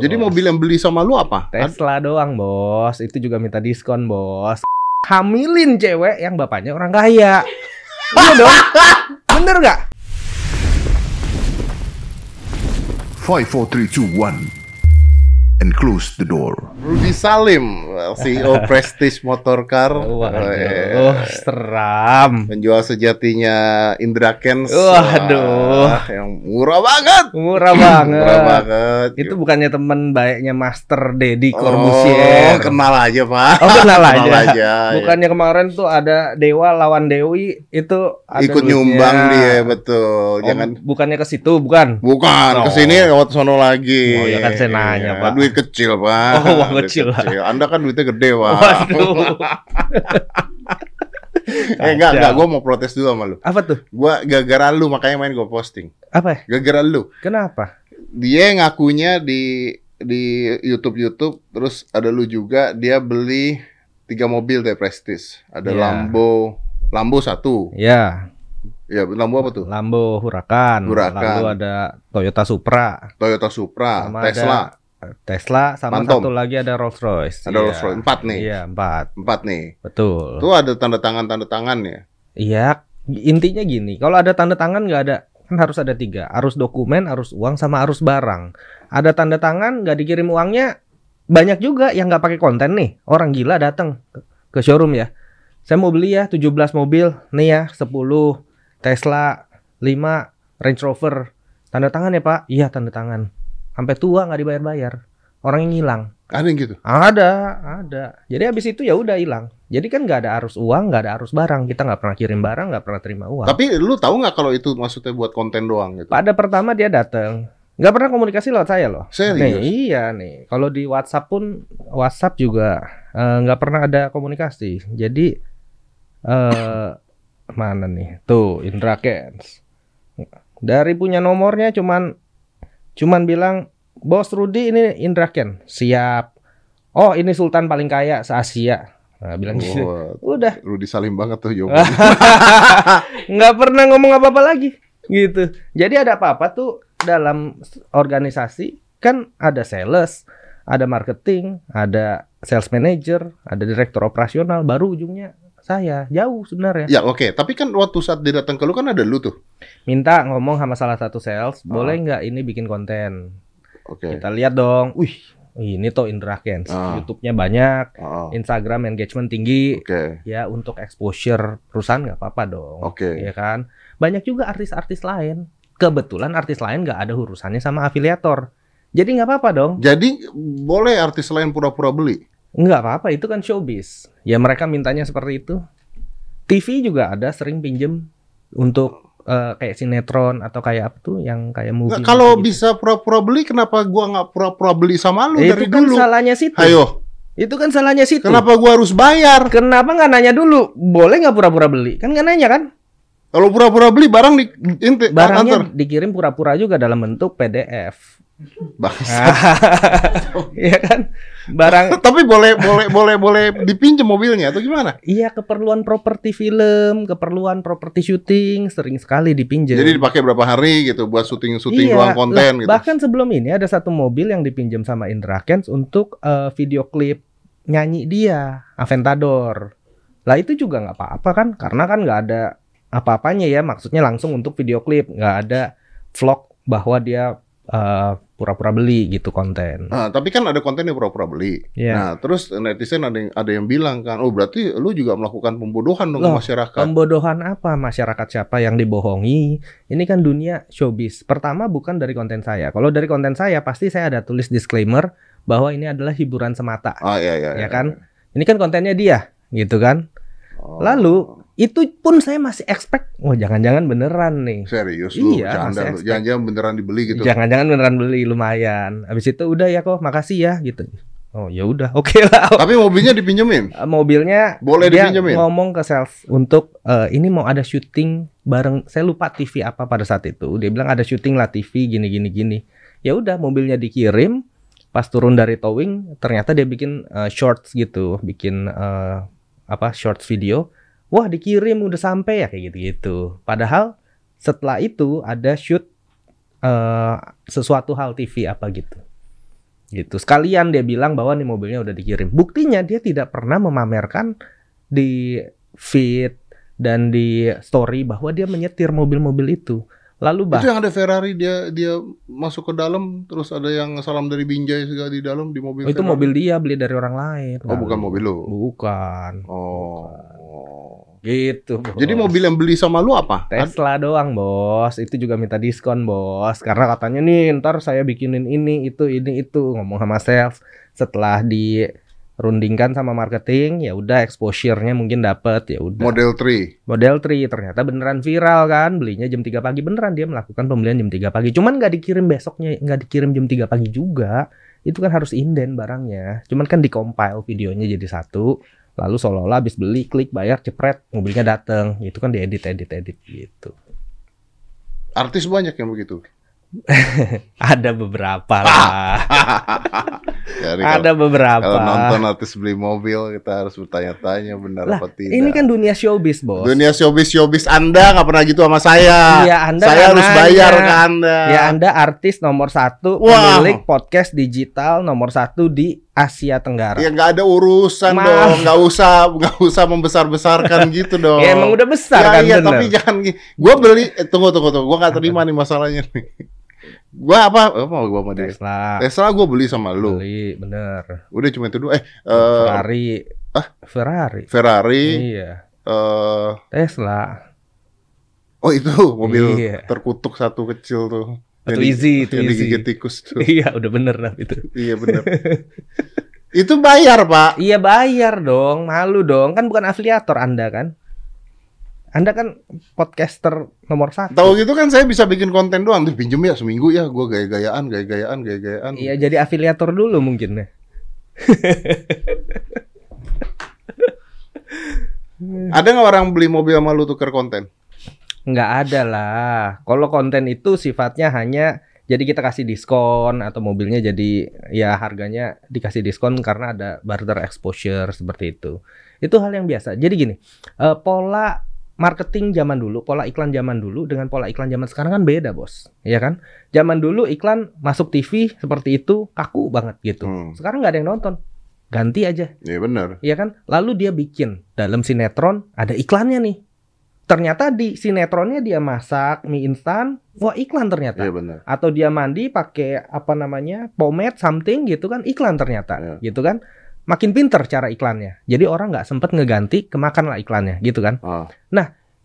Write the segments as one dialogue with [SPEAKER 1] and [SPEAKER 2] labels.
[SPEAKER 1] Jadi mobil yang beli sama lu apa? Ad-
[SPEAKER 2] Tesla doang, Bos. Itu juga minta diskon, Bos. Hamilin cewek yang bapaknya orang kaya. Iya dong. Bener nggak?
[SPEAKER 3] 5, 4, 3, 2, 1. And close the door.
[SPEAKER 1] Rudy Salim, CEO Prestige Motor Car.
[SPEAKER 2] Waduh,
[SPEAKER 1] Eh,
[SPEAKER 2] seram.
[SPEAKER 1] Penjual sejatinya Indra Kens.
[SPEAKER 2] Waduh.
[SPEAKER 1] Wah, yang murah banget.
[SPEAKER 2] Murah banget.
[SPEAKER 1] Murah banget.
[SPEAKER 2] Itu bukannya teman baiknya Master Deddy
[SPEAKER 1] Oh,
[SPEAKER 2] Corbusier.
[SPEAKER 1] kenal aja, Pak.
[SPEAKER 2] Oh, kenal aja.
[SPEAKER 1] aja. ya.
[SPEAKER 2] Bukannya kemarin tuh ada Dewa lawan Dewi itu ada
[SPEAKER 1] Ikut
[SPEAKER 2] duitnya.
[SPEAKER 1] nyumbang dia,
[SPEAKER 2] Oh,
[SPEAKER 1] betul. Jangan
[SPEAKER 2] bukannya ke situ, bukan?
[SPEAKER 1] Bukan,
[SPEAKER 2] Oh.
[SPEAKER 1] ke sini lewat sono lagi.
[SPEAKER 2] Oh, ya kan saya nanya,
[SPEAKER 1] Iya,
[SPEAKER 2] Pak.
[SPEAKER 1] Duit kecil, Pak.
[SPEAKER 2] Oh, uang
[SPEAKER 1] Duit
[SPEAKER 2] kecil.
[SPEAKER 1] Anda kan duitnya gede, Pak.
[SPEAKER 2] Waduh.
[SPEAKER 1] eh, enggak, enggak. Gue mau protes dulu sama lu.
[SPEAKER 2] Apa tuh?
[SPEAKER 1] Gua gara-gara lu, makanya main gue posting.
[SPEAKER 2] Apa? ya?
[SPEAKER 1] Gara-gara lu.
[SPEAKER 2] Kenapa?
[SPEAKER 1] Dia ngakunya di di YouTube-YouTube, terus ada lu juga, dia beli tiga mobil deh Prestige. Ada
[SPEAKER 2] Iya.
[SPEAKER 1] Lambo, Lambo satu.
[SPEAKER 2] Ya,
[SPEAKER 1] Ya, Lambo apa tuh?
[SPEAKER 2] Lambo Huracan.
[SPEAKER 1] Huracan.
[SPEAKER 2] Lalu ada Toyota Supra.
[SPEAKER 1] Toyota Supra,
[SPEAKER 2] Sama
[SPEAKER 1] Tesla.
[SPEAKER 2] ada Tesla sama
[SPEAKER 1] Phantom.
[SPEAKER 2] satu lagi ada Rolls Royce.
[SPEAKER 1] Ada Rolls Royce. Empat nih.
[SPEAKER 2] Iya, empat.
[SPEAKER 1] Empat nih.
[SPEAKER 2] Betul.
[SPEAKER 1] Itu ada tanda tangan tanda tangannya.
[SPEAKER 2] Iya, intinya gini, kalau ada tanda tangan nggak ada, kan harus ada tiga, arus dokumen, arus uang, sama arus barang. Ada tanda tangan nggak dikirim uangnya, banyak juga yang nggak pakai konten nih. Orang gila datang ke- ke showroom ya. Saya mau beli ya 17 mobil, nih ya 10 Tesla, 5 Range Rover. Tanda tangan ya Pak? Iya tanda tangan. Sampai tua nggak dibayar-bayar. Orang yang hilang.
[SPEAKER 1] Ada yang gitu.
[SPEAKER 2] Ada, ada. Jadi habis itu ya udah hilang. Jadi kan nggak ada arus uang, nggak ada arus barang. Kita nggak pernah kirim barang, nggak pernah terima uang.
[SPEAKER 1] Tapi lu tahu nggak kalau itu maksudnya buat konten doang gitu?
[SPEAKER 2] Pada pertama dia datang, nggak pernah komunikasi lewat saya loh.
[SPEAKER 1] Serius?
[SPEAKER 2] Nih, iya nih. Kalau di WhatsApp pun, WhatsApp juga nggak pernah ada komunikasi. Jadi eh mana nih? Tuh Indra Kens. Dari punya nomornya cuman cuman bilang Bos Rudi ini Indra Ken. Siap. Oh, ini sultan paling kaya se-Asia. Nah, bilang gitu.
[SPEAKER 1] Wah,
[SPEAKER 2] Udah,
[SPEAKER 1] Rudy Salim banget tuh jawabannya.
[SPEAKER 2] nggak pernah ngomong apa-apa lagi gitu. Jadi ada apa-apa tuh dalam organisasi kan ada sales, ada marketing, ada sales manager, ada direktur operasional, baru ujungnya saya jauh sebenarnya.
[SPEAKER 1] ya oke, tapi kan waktu saat dia datang ke lu kan ada lu tuh.
[SPEAKER 2] Minta ngomong sama salah satu sales,
[SPEAKER 1] Ah.
[SPEAKER 2] boleh nggak ini bikin konten?
[SPEAKER 1] Oke.
[SPEAKER 2] Kita lihat dong. Wih, ini tuh Indra Kens,
[SPEAKER 1] Ah.
[SPEAKER 2] YouTube-nya banyak,
[SPEAKER 1] Oh,
[SPEAKER 2] Instagram engagement tinggi.
[SPEAKER 1] Oke.
[SPEAKER 2] Ya untuk exposure perusahaan nggak apa-apa dong.
[SPEAKER 1] Oke.
[SPEAKER 2] Iya kan? Banyak juga artis-artis lain. Kebetulan artis lain nggak ada urusannya sama afiliator. Jadi nggak apa-apa dong.
[SPEAKER 1] Jadi boleh artis lain pura-pura beli?
[SPEAKER 2] Nggak apa-apa, itu kan showbiz. Ya mereka mintanya seperti itu. TV juga ada sering pinjem untuk eh, kayak sinetron atau kayak apa tuh yang kayak movie.
[SPEAKER 1] Nggak, kalau
[SPEAKER 2] gitu.
[SPEAKER 1] bisa pura-pura beli, kenapa gua nggak pura-pura beli sama lu
[SPEAKER 2] Eh,
[SPEAKER 1] dari
[SPEAKER 2] itu kan
[SPEAKER 1] dulu?
[SPEAKER 2] salahnya situ.
[SPEAKER 1] Ayo,
[SPEAKER 2] Itu kan salahnya situ.
[SPEAKER 1] kenapa gua harus bayar?
[SPEAKER 2] Kenapa nggak nanya dulu? Boleh nggak pura-pura beli? Kan nggak nanya kan?
[SPEAKER 1] Kalau pura-pura beli barang di inti,
[SPEAKER 2] Barangnya
[SPEAKER 1] antar.
[SPEAKER 2] dikirim pura-pura juga dalam bentuk PDF.
[SPEAKER 1] Bangsa.
[SPEAKER 2] Iya kan? Barang
[SPEAKER 1] Tapi boleh boleh boleh boleh dipinjam mobilnya atau gimana?
[SPEAKER 2] Iya keperluan properti film, keperluan properti syuting sering sekali dipinjam.
[SPEAKER 1] Jadi dipakai berapa hari gitu buat syuting-syuting
[SPEAKER 2] Iya,
[SPEAKER 1] doang konten
[SPEAKER 2] lah,
[SPEAKER 1] gitu.
[SPEAKER 2] Bahkan sebelum ini ada satu mobil yang dipinjam sama Indra Kents untuk eh, video klip nyanyi dia, Aventador. Lah itu juga nggak apa-apa kan? Karena kan nggak ada apa-apanya ya, maksudnya langsung untuk video klip, nggak ada vlog bahwa dia eh, pura-pura beli gitu konten.
[SPEAKER 1] Nah, tapi kan ada konten yang pura-pura beli.
[SPEAKER 2] Iya.
[SPEAKER 1] Nah, terus netizen ada yang ada yang bilang kan, oh berarti lu juga melakukan pembodohan dong ke
[SPEAKER 2] Loh,
[SPEAKER 1] masyarakat.
[SPEAKER 2] Pembodohan apa masyarakat siapa yang dibohongi? Ini kan dunia showbiz. Pertama bukan dari konten saya. Kalau dari konten saya pasti saya ada tulis disclaimer bahwa ini adalah hiburan semata.
[SPEAKER 1] Ah iya iya.
[SPEAKER 2] ya kan? Ini kan kontennya dia, gitu kan?
[SPEAKER 1] Oh.
[SPEAKER 2] Lalu itu pun saya masih expect, oh jangan-jangan beneran nih.
[SPEAKER 1] serius lu,
[SPEAKER 2] Iya,
[SPEAKER 1] lu. Jangan-jangan beneran dibeli gitu.
[SPEAKER 2] Jangan-jangan beneran beli lumayan. Habis itu udah ya kok, makasih ya gitu. Oh ya udah, oke lah.
[SPEAKER 1] Tapi mobilnya dipinjemin.
[SPEAKER 2] Eh, mobilnya
[SPEAKER 1] Boleh
[SPEAKER 2] dia
[SPEAKER 1] dipinjemin?
[SPEAKER 2] ngomong ke sales untuk eh, ini mau ada syuting bareng saya lupa TV apa pada saat itu dia bilang ada syuting lah TV gini gini gini ya udah mobilnya dikirim pas turun dari towing ternyata dia bikin eh, shorts gitu bikin eh, apa shorts video wah dikirim udah sampai ya kayak gitu gitu padahal setelah itu ada shoot eh, sesuatu hal TV apa gitu Gitu. Sekalian dia bilang bahwa nih mobilnya udah dikirim. Buktinya dia tidak pernah memamerkan di feed dan di story bahwa dia menyetir mobil-mobil itu. Lalu bah
[SPEAKER 1] Itu yang ada Ferrari dia dia masuk ke dalam terus ada yang salam dari Binjai segala di dalam di mobil.
[SPEAKER 2] Oh, itu
[SPEAKER 1] Ferrari.
[SPEAKER 2] mobil dia beli dari orang lain.
[SPEAKER 1] Oh, bukan mobil lu.
[SPEAKER 2] Bukan.
[SPEAKER 1] Oh.
[SPEAKER 2] Gitu. Bos.
[SPEAKER 1] Jadi mobil yang beli sama lu apa?
[SPEAKER 2] Tesla doang, Bos. Itu juga minta diskon, Bos. Karena katanya nih, ntar saya bikinin ini, itu, ini, itu. Ngomong sama sales. Setelah dirundingkan sama marketing, ya udah exposure-nya mungkin dapet, ya udah.
[SPEAKER 1] Model 3.
[SPEAKER 2] Model 3 ternyata beneran viral kan belinya jam 3 pagi beneran dia melakukan pembelian jam 3 pagi cuman nggak dikirim besoknya nggak dikirim jam 3 pagi juga itu kan harus inden barangnya cuman kan dikompile videonya jadi satu lalu seolah-olah habis beli klik bayar cepret mobilnya dateng itu kan diedit edit edit gitu
[SPEAKER 1] Artis banyak yang begitu.
[SPEAKER 2] ada beberapa lah
[SPEAKER 1] Jadi kalau-
[SPEAKER 2] ada beberapa
[SPEAKER 1] Kalau nonton artis beli mobil kita harus bertanya-tanya benar
[SPEAKER 2] Lah,
[SPEAKER 1] apa tidak.
[SPEAKER 2] ini kan dunia showbiz bos
[SPEAKER 1] dunia showbiz showbiz Anda nggak pernah gitu sama saya.
[SPEAKER 2] Iya, Anda
[SPEAKER 1] saya harus bayar ke Anda.
[SPEAKER 2] Ya Anda artis nomor satu
[SPEAKER 1] Wah.
[SPEAKER 2] pemilik podcast digital nomor satu di Asia Tenggara.
[SPEAKER 1] Ya nggak ada urusan
[SPEAKER 2] Ma-
[SPEAKER 1] dong, nggak usah nggak usah membesar-besarkan gitu dong.
[SPEAKER 2] Ya emang udah besar
[SPEAKER 1] ya,
[SPEAKER 2] kan
[SPEAKER 1] iya,
[SPEAKER 2] bener.
[SPEAKER 1] tapi jangan gue beli eh, tunggu tunggu tunggu gue nggak terima nih masalahnya nih. Gue apa apa mau gue sama dia?
[SPEAKER 2] Tesla
[SPEAKER 1] Tesla gue beli sama lu.
[SPEAKER 2] beli bener.
[SPEAKER 1] Udah cuma itu dulu. Eh, eh,
[SPEAKER 2] Ferrari.
[SPEAKER 1] ah?
[SPEAKER 2] Ferrari.
[SPEAKER 1] Ferrari.
[SPEAKER 2] Iya.
[SPEAKER 1] eh
[SPEAKER 2] Tesla.
[SPEAKER 1] oh itu mobil
[SPEAKER 2] Iya.
[SPEAKER 1] terkutuk satu kecil tuh.
[SPEAKER 2] Itu
[SPEAKER 1] Yang
[SPEAKER 2] easy, itu
[SPEAKER 1] yang
[SPEAKER 2] easy.
[SPEAKER 1] digigit tikus tuh.
[SPEAKER 2] Iya, udah bener nah itu.
[SPEAKER 1] iya benar. itu bayar pak.
[SPEAKER 2] Iya bayar dong, malu dong. Kan bukan afiliator Anda kan? Anda kan podcaster nomor satu.
[SPEAKER 1] Tahu gitu kan saya bisa bikin konten doang. Tuh pinjem ya seminggu ya. Gue gaya-gayaan, gaya-gayaan, gaya-gayaan.
[SPEAKER 2] Iya jadi afiliator dulu mungkin ya.
[SPEAKER 1] Ada nggak orang beli mobil sama lu tuker konten?
[SPEAKER 2] Nggak ada lah. Kalau konten itu sifatnya hanya jadi kita kasih diskon atau mobilnya jadi ya harganya dikasih diskon karena ada barter exposure seperti itu. Itu hal yang biasa. Jadi gini, eh, pola marketing zaman dulu, pola iklan zaman dulu dengan pola iklan zaman sekarang kan beda, Bos. Iya kan? Zaman dulu iklan masuk TV seperti itu kaku banget gitu.
[SPEAKER 1] Hmm.
[SPEAKER 2] Sekarang nggak ada yang nonton. Ganti aja.
[SPEAKER 1] Iya benar.
[SPEAKER 2] Iya kan? Lalu dia bikin dalam sinetron ada iklannya nih. Ternyata di sinetronnya dia masak mie instan, wah iklan ternyata.
[SPEAKER 1] Iya benar.
[SPEAKER 2] Atau dia mandi pakai apa namanya pomade something gitu kan iklan ternyata,
[SPEAKER 1] Iya.
[SPEAKER 2] gitu kan? Makin pinter cara iklannya. Jadi orang nggak sempet ngeganti, kemakan lah iklannya, gitu kan?
[SPEAKER 1] Ah.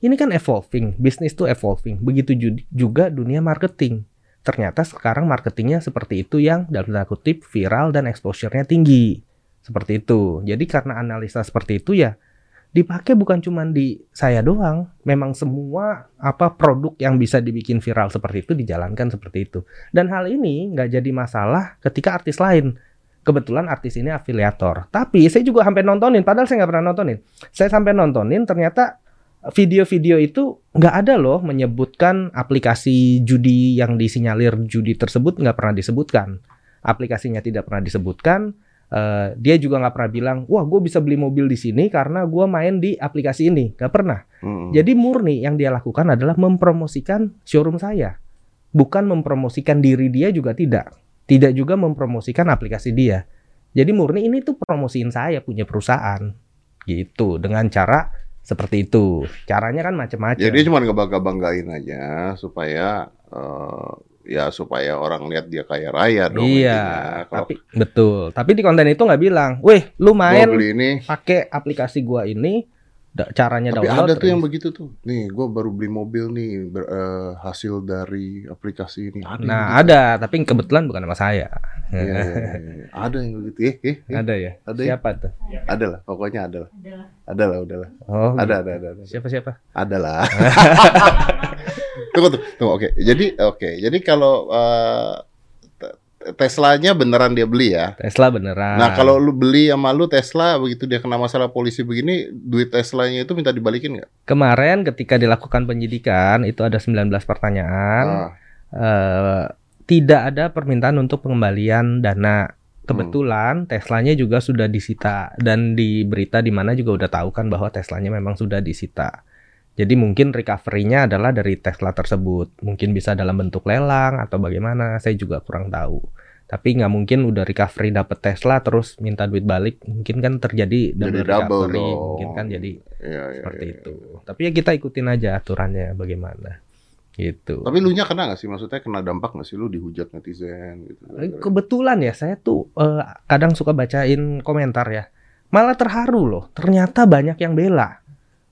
[SPEAKER 2] Ini kan evolving, bisnis tuh evolving. Begitu ju- juga dunia marketing. Ternyata sekarang marketingnya seperti itu yang dalam tanda kutip viral dan exposure-nya tinggi. Seperti itu. Jadi karena analisa seperti itu ya dipakai bukan cuma di saya doang. Memang semua apa produk yang bisa dibikin viral seperti itu dijalankan seperti itu. Dan hal ini nggak jadi masalah ketika artis lain. Kebetulan artis ini afiliator. Tapi saya juga sampai nontonin, padahal saya nggak pernah nontonin. Saya sampai nontonin ternyata video-video itu nggak ada loh menyebutkan aplikasi judi yang disinyalir judi tersebut nggak pernah disebutkan. Aplikasinya tidak pernah disebutkan. Eh, dia juga nggak pernah bilang, wah gue bisa beli mobil di sini karena gue main di aplikasi ini. Nggak pernah.
[SPEAKER 1] Mm-mm.
[SPEAKER 2] Jadi murni yang dia lakukan adalah mempromosikan showroom saya. Bukan mempromosikan diri dia juga tidak. Tidak juga mempromosikan aplikasi dia. Jadi murni ini tuh promosiin saya punya perusahaan. Gitu. Dengan cara seperti itu. Caranya kan macam-macam.
[SPEAKER 1] Jadi dia cuma ngebangga-banggain aja supaya eh, ya supaya orang lihat dia kaya raya dong.
[SPEAKER 2] Iya.
[SPEAKER 1] Kalau
[SPEAKER 2] tapi betul. Tapi di konten itu nggak bilang, "Weh, lu main pakai aplikasi gua ini, da- caranya
[SPEAKER 1] tapi
[SPEAKER 2] download."
[SPEAKER 1] ada tuh yang
[SPEAKER 2] terus."
[SPEAKER 1] begitu tuh. Nih, gua baru beli mobil nih ber- eh, hasil dari aplikasi ini. Ada
[SPEAKER 2] Nah,
[SPEAKER 1] begitu.
[SPEAKER 2] ada, tapi kebetulan bukan sama saya.
[SPEAKER 1] Iya, iya, iya, iya. Ada yang begitu. Eh, eh, eh.
[SPEAKER 2] Ada ya?
[SPEAKER 1] Ada ya?
[SPEAKER 2] Siapa tuh?
[SPEAKER 1] Ada lah, pokoknya ada lah. Ada lah, udah lah.
[SPEAKER 2] Oh,
[SPEAKER 1] Ada,
[SPEAKER 2] gitu.
[SPEAKER 1] ada, ada, ada.
[SPEAKER 2] Siapa siapa?
[SPEAKER 1] Ada lah. tunggu, tunggu, tunggu. Oke, jadi oke, jadi kalau te- Teslanya beneran dia beli ya?
[SPEAKER 2] Tesla beneran.
[SPEAKER 1] Nah, kalau lu beli sama lu Tesla begitu dia kena masalah polisi begini, duit Teslanya itu minta dibalikin nggak?
[SPEAKER 2] kemarin ketika dilakukan penyidikan itu ada 19 pertanyaan,
[SPEAKER 1] Ah,
[SPEAKER 2] eh, tidak ada permintaan untuk pengembalian dana.
[SPEAKER 1] Hmm.
[SPEAKER 2] Kebetulan Teslanya juga sudah disita dan di berita di mana juga udah tahu kan bahwa Teslanya memang sudah disita. Jadi mungkin recovery-nya adalah dari Tesla tersebut. Mungkin bisa dalam bentuk lelang atau bagaimana, saya juga kurang tahu. Tapi nggak mungkin udah recovery dapet Tesla terus minta duit balik, mungkin kan terjadi double,
[SPEAKER 1] Jadi double
[SPEAKER 2] recovery,
[SPEAKER 1] dong.
[SPEAKER 2] mungkin kan jadi
[SPEAKER 1] Iya, iya,
[SPEAKER 2] seperti
[SPEAKER 1] iya.
[SPEAKER 2] itu. Tapi ya kita ikutin aja aturannya bagaimana, gitu.
[SPEAKER 1] Tapi lu nya kena gak sih? Maksudnya kena dampak gak sih lu dihujat netizen gitu?
[SPEAKER 2] Eh, Kebetulan ya saya tuh eh, kadang suka bacain komentar ya. Malah terharu loh. Ternyata banyak yang bela.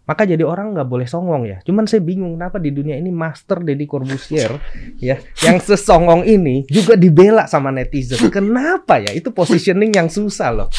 [SPEAKER 2] Maka jadi orang nggak boleh songong ya. Cuman saya bingung kenapa di dunia ini Master Deddy Corbusier ya yang sesongong ini juga dibela sama netizen. Kenapa ya? Itu positioning yang susah loh.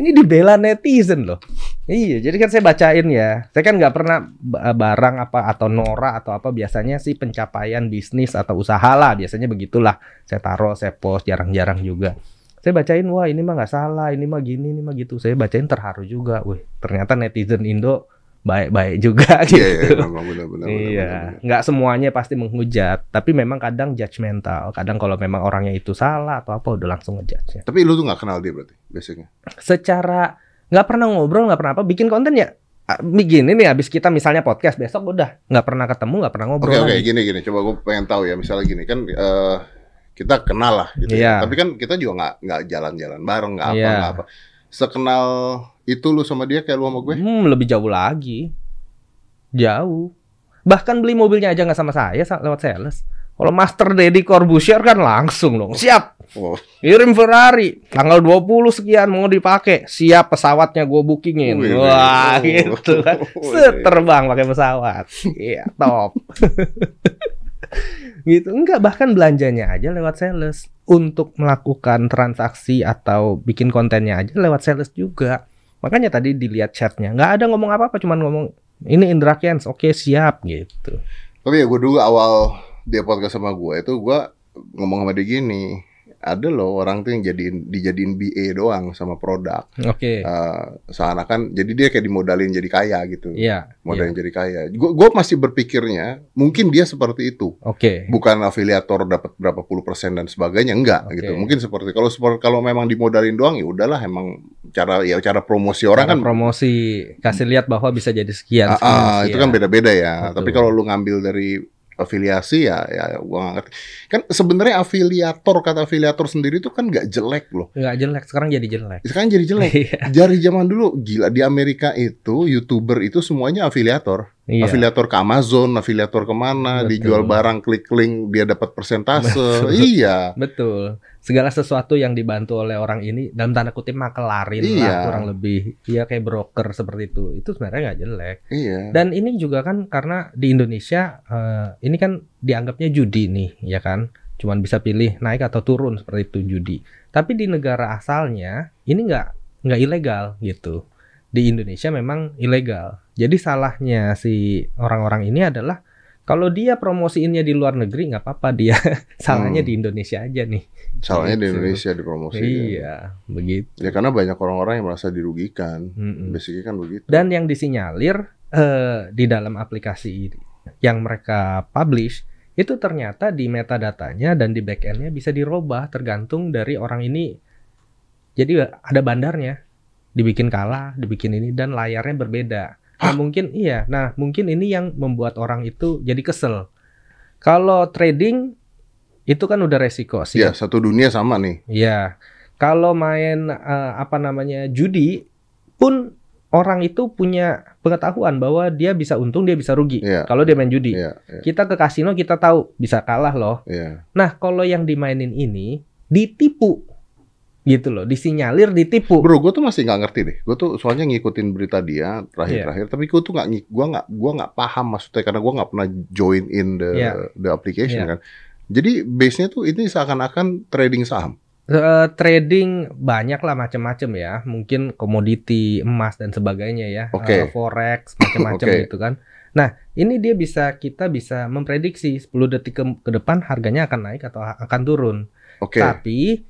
[SPEAKER 2] ini dibela netizen loh. Iya, jadi kan saya bacain ya. Saya kan nggak pernah ba- barang apa atau Nora atau apa biasanya sih pencapaian bisnis atau usaha lah biasanya begitulah. Saya taruh, saya post jarang-jarang juga. Saya bacain, wah ini mah nggak salah, ini mah gini, ini mah gitu. Saya bacain terharu juga, wih ternyata netizen Indo baik-baik juga
[SPEAKER 1] Iya,
[SPEAKER 2] gitu.
[SPEAKER 1] iya, benar-benar.
[SPEAKER 2] Iya, nggak semuanya pasti menghujat, tapi memang kadang judgmental. Kadang kalau memang orangnya itu salah atau apa udah langsung ngejudge.
[SPEAKER 1] Tapi lu tuh gak kenal dia berarti, basicnya.
[SPEAKER 2] Secara nggak pernah ngobrol, nggak pernah apa, bikin konten ya begini nih. Abis kita misalnya podcast besok udah nggak pernah ketemu, nggak pernah
[SPEAKER 1] Oke
[SPEAKER 2] ngobrol.
[SPEAKER 1] oke
[SPEAKER 2] lagi.
[SPEAKER 1] gini gini coba gue pengen tahu ya misalnya gini kan eh, kita kenal lah gitu
[SPEAKER 2] Iya.
[SPEAKER 1] ya. Tapi kan kita juga nggak nggak jalan-jalan bareng nggak apa
[SPEAKER 2] Iya.
[SPEAKER 1] nggak apa. Sekenal itu lu sama dia kayak lu sama gue.
[SPEAKER 2] Hmm, lebih jauh lagi, jauh. Bahkan beli mobilnya aja nggak sama saya sa- lewat sales. Kalau Master Deddy Corbusier kan langsung dong, siap.
[SPEAKER 1] Oh,
[SPEAKER 2] Kirim Ferrari tanggal 20 sekian mau dipakai. Siap pesawatnya gue bookingin.
[SPEAKER 1] Wih,
[SPEAKER 2] Wah,
[SPEAKER 1] wih.
[SPEAKER 2] gitu kan.
[SPEAKER 1] Wih.
[SPEAKER 2] Set terbang pakai pesawat. Iya, top. gitu. Enggak, bahkan belanjanya aja lewat sales. Untuk melakukan transaksi atau bikin kontennya aja lewat sales juga. Makanya tadi dilihat chatnya, nggak ada ngomong apa-apa, cuman ngomong ini Indra Kens, oke siap gitu.
[SPEAKER 1] tapi ya gue dulu awal dia podcast sama gue itu gue ngomong sama dia gini. Ada loh orang tuh yang jadiin dijadiin BA doang sama produk.
[SPEAKER 2] Oke,
[SPEAKER 1] Eh, seakan-akan jadi dia kayak dimodalin jadi kaya gitu.
[SPEAKER 2] iya, iya.
[SPEAKER 1] Modalin jadi kaya. Gue gue masih berpikirnya mungkin dia seperti itu.
[SPEAKER 2] oke.
[SPEAKER 1] bukan afiliator dapat berapa puluh persen dan sebagainya enggak
[SPEAKER 2] Oke.
[SPEAKER 1] gitu mungkin seperti kalau kalau memang dimodalin doang ya udahlah emang cara ya cara promosi orang
[SPEAKER 2] Cara
[SPEAKER 1] kan
[SPEAKER 2] promosi kasih lihat bahwa bisa jadi sekian,
[SPEAKER 1] Ah,
[SPEAKER 2] sekian,
[SPEAKER 1] ah, itu kan beda-beda ya
[SPEAKER 2] Betul.
[SPEAKER 1] tapi kalau lu ngambil dari afiliasi ya ya gua nggak ngerti. Kan sebenarnya afiliator kata afiliator sendiri itu kan nggak jelek loh.
[SPEAKER 2] Nggak jelek sekarang jadi jelek.
[SPEAKER 1] Sekarang jadi jelek.
[SPEAKER 2] Iya.
[SPEAKER 1] dari zaman dulu gila di Amerika itu youtuber itu semuanya afiliator
[SPEAKER 2] Iya.
[SPEAKER 1] afiliator ke Amazon afiliator ke mana
[SPEAKER 2] Betul.
[SPEAKER 1] dijual barang klik link dia dapat persentase. Iya.
[SPEAKER 2] Betul. Segala sesuatu yang dibantu oleh orang ini dalam tanda kutip makelarin
[SPEAKER 1] Iya.
[SPEAKER 2] lah kurang lebih. Ya kayak broker seperti itu. Itu sebenarnya nggak jelek.
[SPEAKER 1] Iya.
[SPEAKER 2] Dan ini juga kan karena di Indonesia eh, ini kan dianggapnya judi nih ya kan? Cuman bisa pilih naik atau turun seperti itu judi. Tapi di negara asalnya ini nggak nggak ilegal gitu di Indonesia memang ilegal. Jadi salahnya si orang-orang ini adalah kalau dia promosiinnya di luar negeri nggak apa-apa dia salahnya
[SPEAKER 1] Hmm.
[SPEAKER 2] di Indonesia aja nih.
[SPEAKER 1] Salahnya di
[SPEAKER 2] Gitu.
[SPEAKER 1] Indonesia dipromosi
[SPEAKER 2] iya begitu.
[SPEAKER 1] Ya karena banyak orang-orang yang merasa dirugikan.
[SPEAKER 2] Mm-mm.
[SPEAKER 1] basicnya kan begitu.
[SPEAKER 2] Dan yang disinyalir eh, di dalam aplikasi yang mereka publish itu ternyata di metadatanya dan di backendnya bisa dirubah tergantung dari orang ini. Jadi ada bandarnya dibikin kalah dibikin ini dan layarnya berbeda nah mungkin iya nah mungkin ini yang membuat orang itu jadi kesel kalau trading itu kan udah resiko sih
[SPEAKER 1] ya satu dunia sama nih
[SPEAKER 2] Iya. Kalau main eh, apa namanya judi pun orang itu punya pengetahuan bahwa dia bisa untung, dia bisa rugi.
[SPEAKER 1] Iya.
[SPEAKER 2] Kalau dia main judi.
[SPEAKER 1] iya iya
[SPEAKER 2] Kita ke kasino kita tahu bisa kalah loh.
[SPEAKER 1] iya
[SPEAKER 2] Nah, kalau yang dimainin ini ditipu. Gitu loh, disinyalir ditipu.
[SPEAKER 1] bro gue tuh masih nggak ngerti deh gue tuh soalnya ngikutin berita dia terakhir-terakhir tapi gue tuh nggak gua nggak gua nggak paham maksudnya karena gue nggak pernah join in the
[SPEAKER 2] Iya.
[SPEAKER 1] the application
[SPEAKER 2] Iya.
[SPEAKER 1] kan jadi base nya tuh ini seakan-akan trading saham
[SPEAKER 2] Eh, trading banyak lah macam-macam ya. Mungkin komoditi, emas dan sebagainya ya.
[SPEAKER 1] Oke.
[SPEAKER 2] Eh, forex macam-macam
[SPEAKER 1] Oke.
[SPEAKER 2] gitu kan. Nah, ini dia bisa kita bisa memprediksi 10 detik ke, ke depan harganya akan naik atau akan turun.
[SPEAKER 1] oke
[SPEAKER 2] Tapi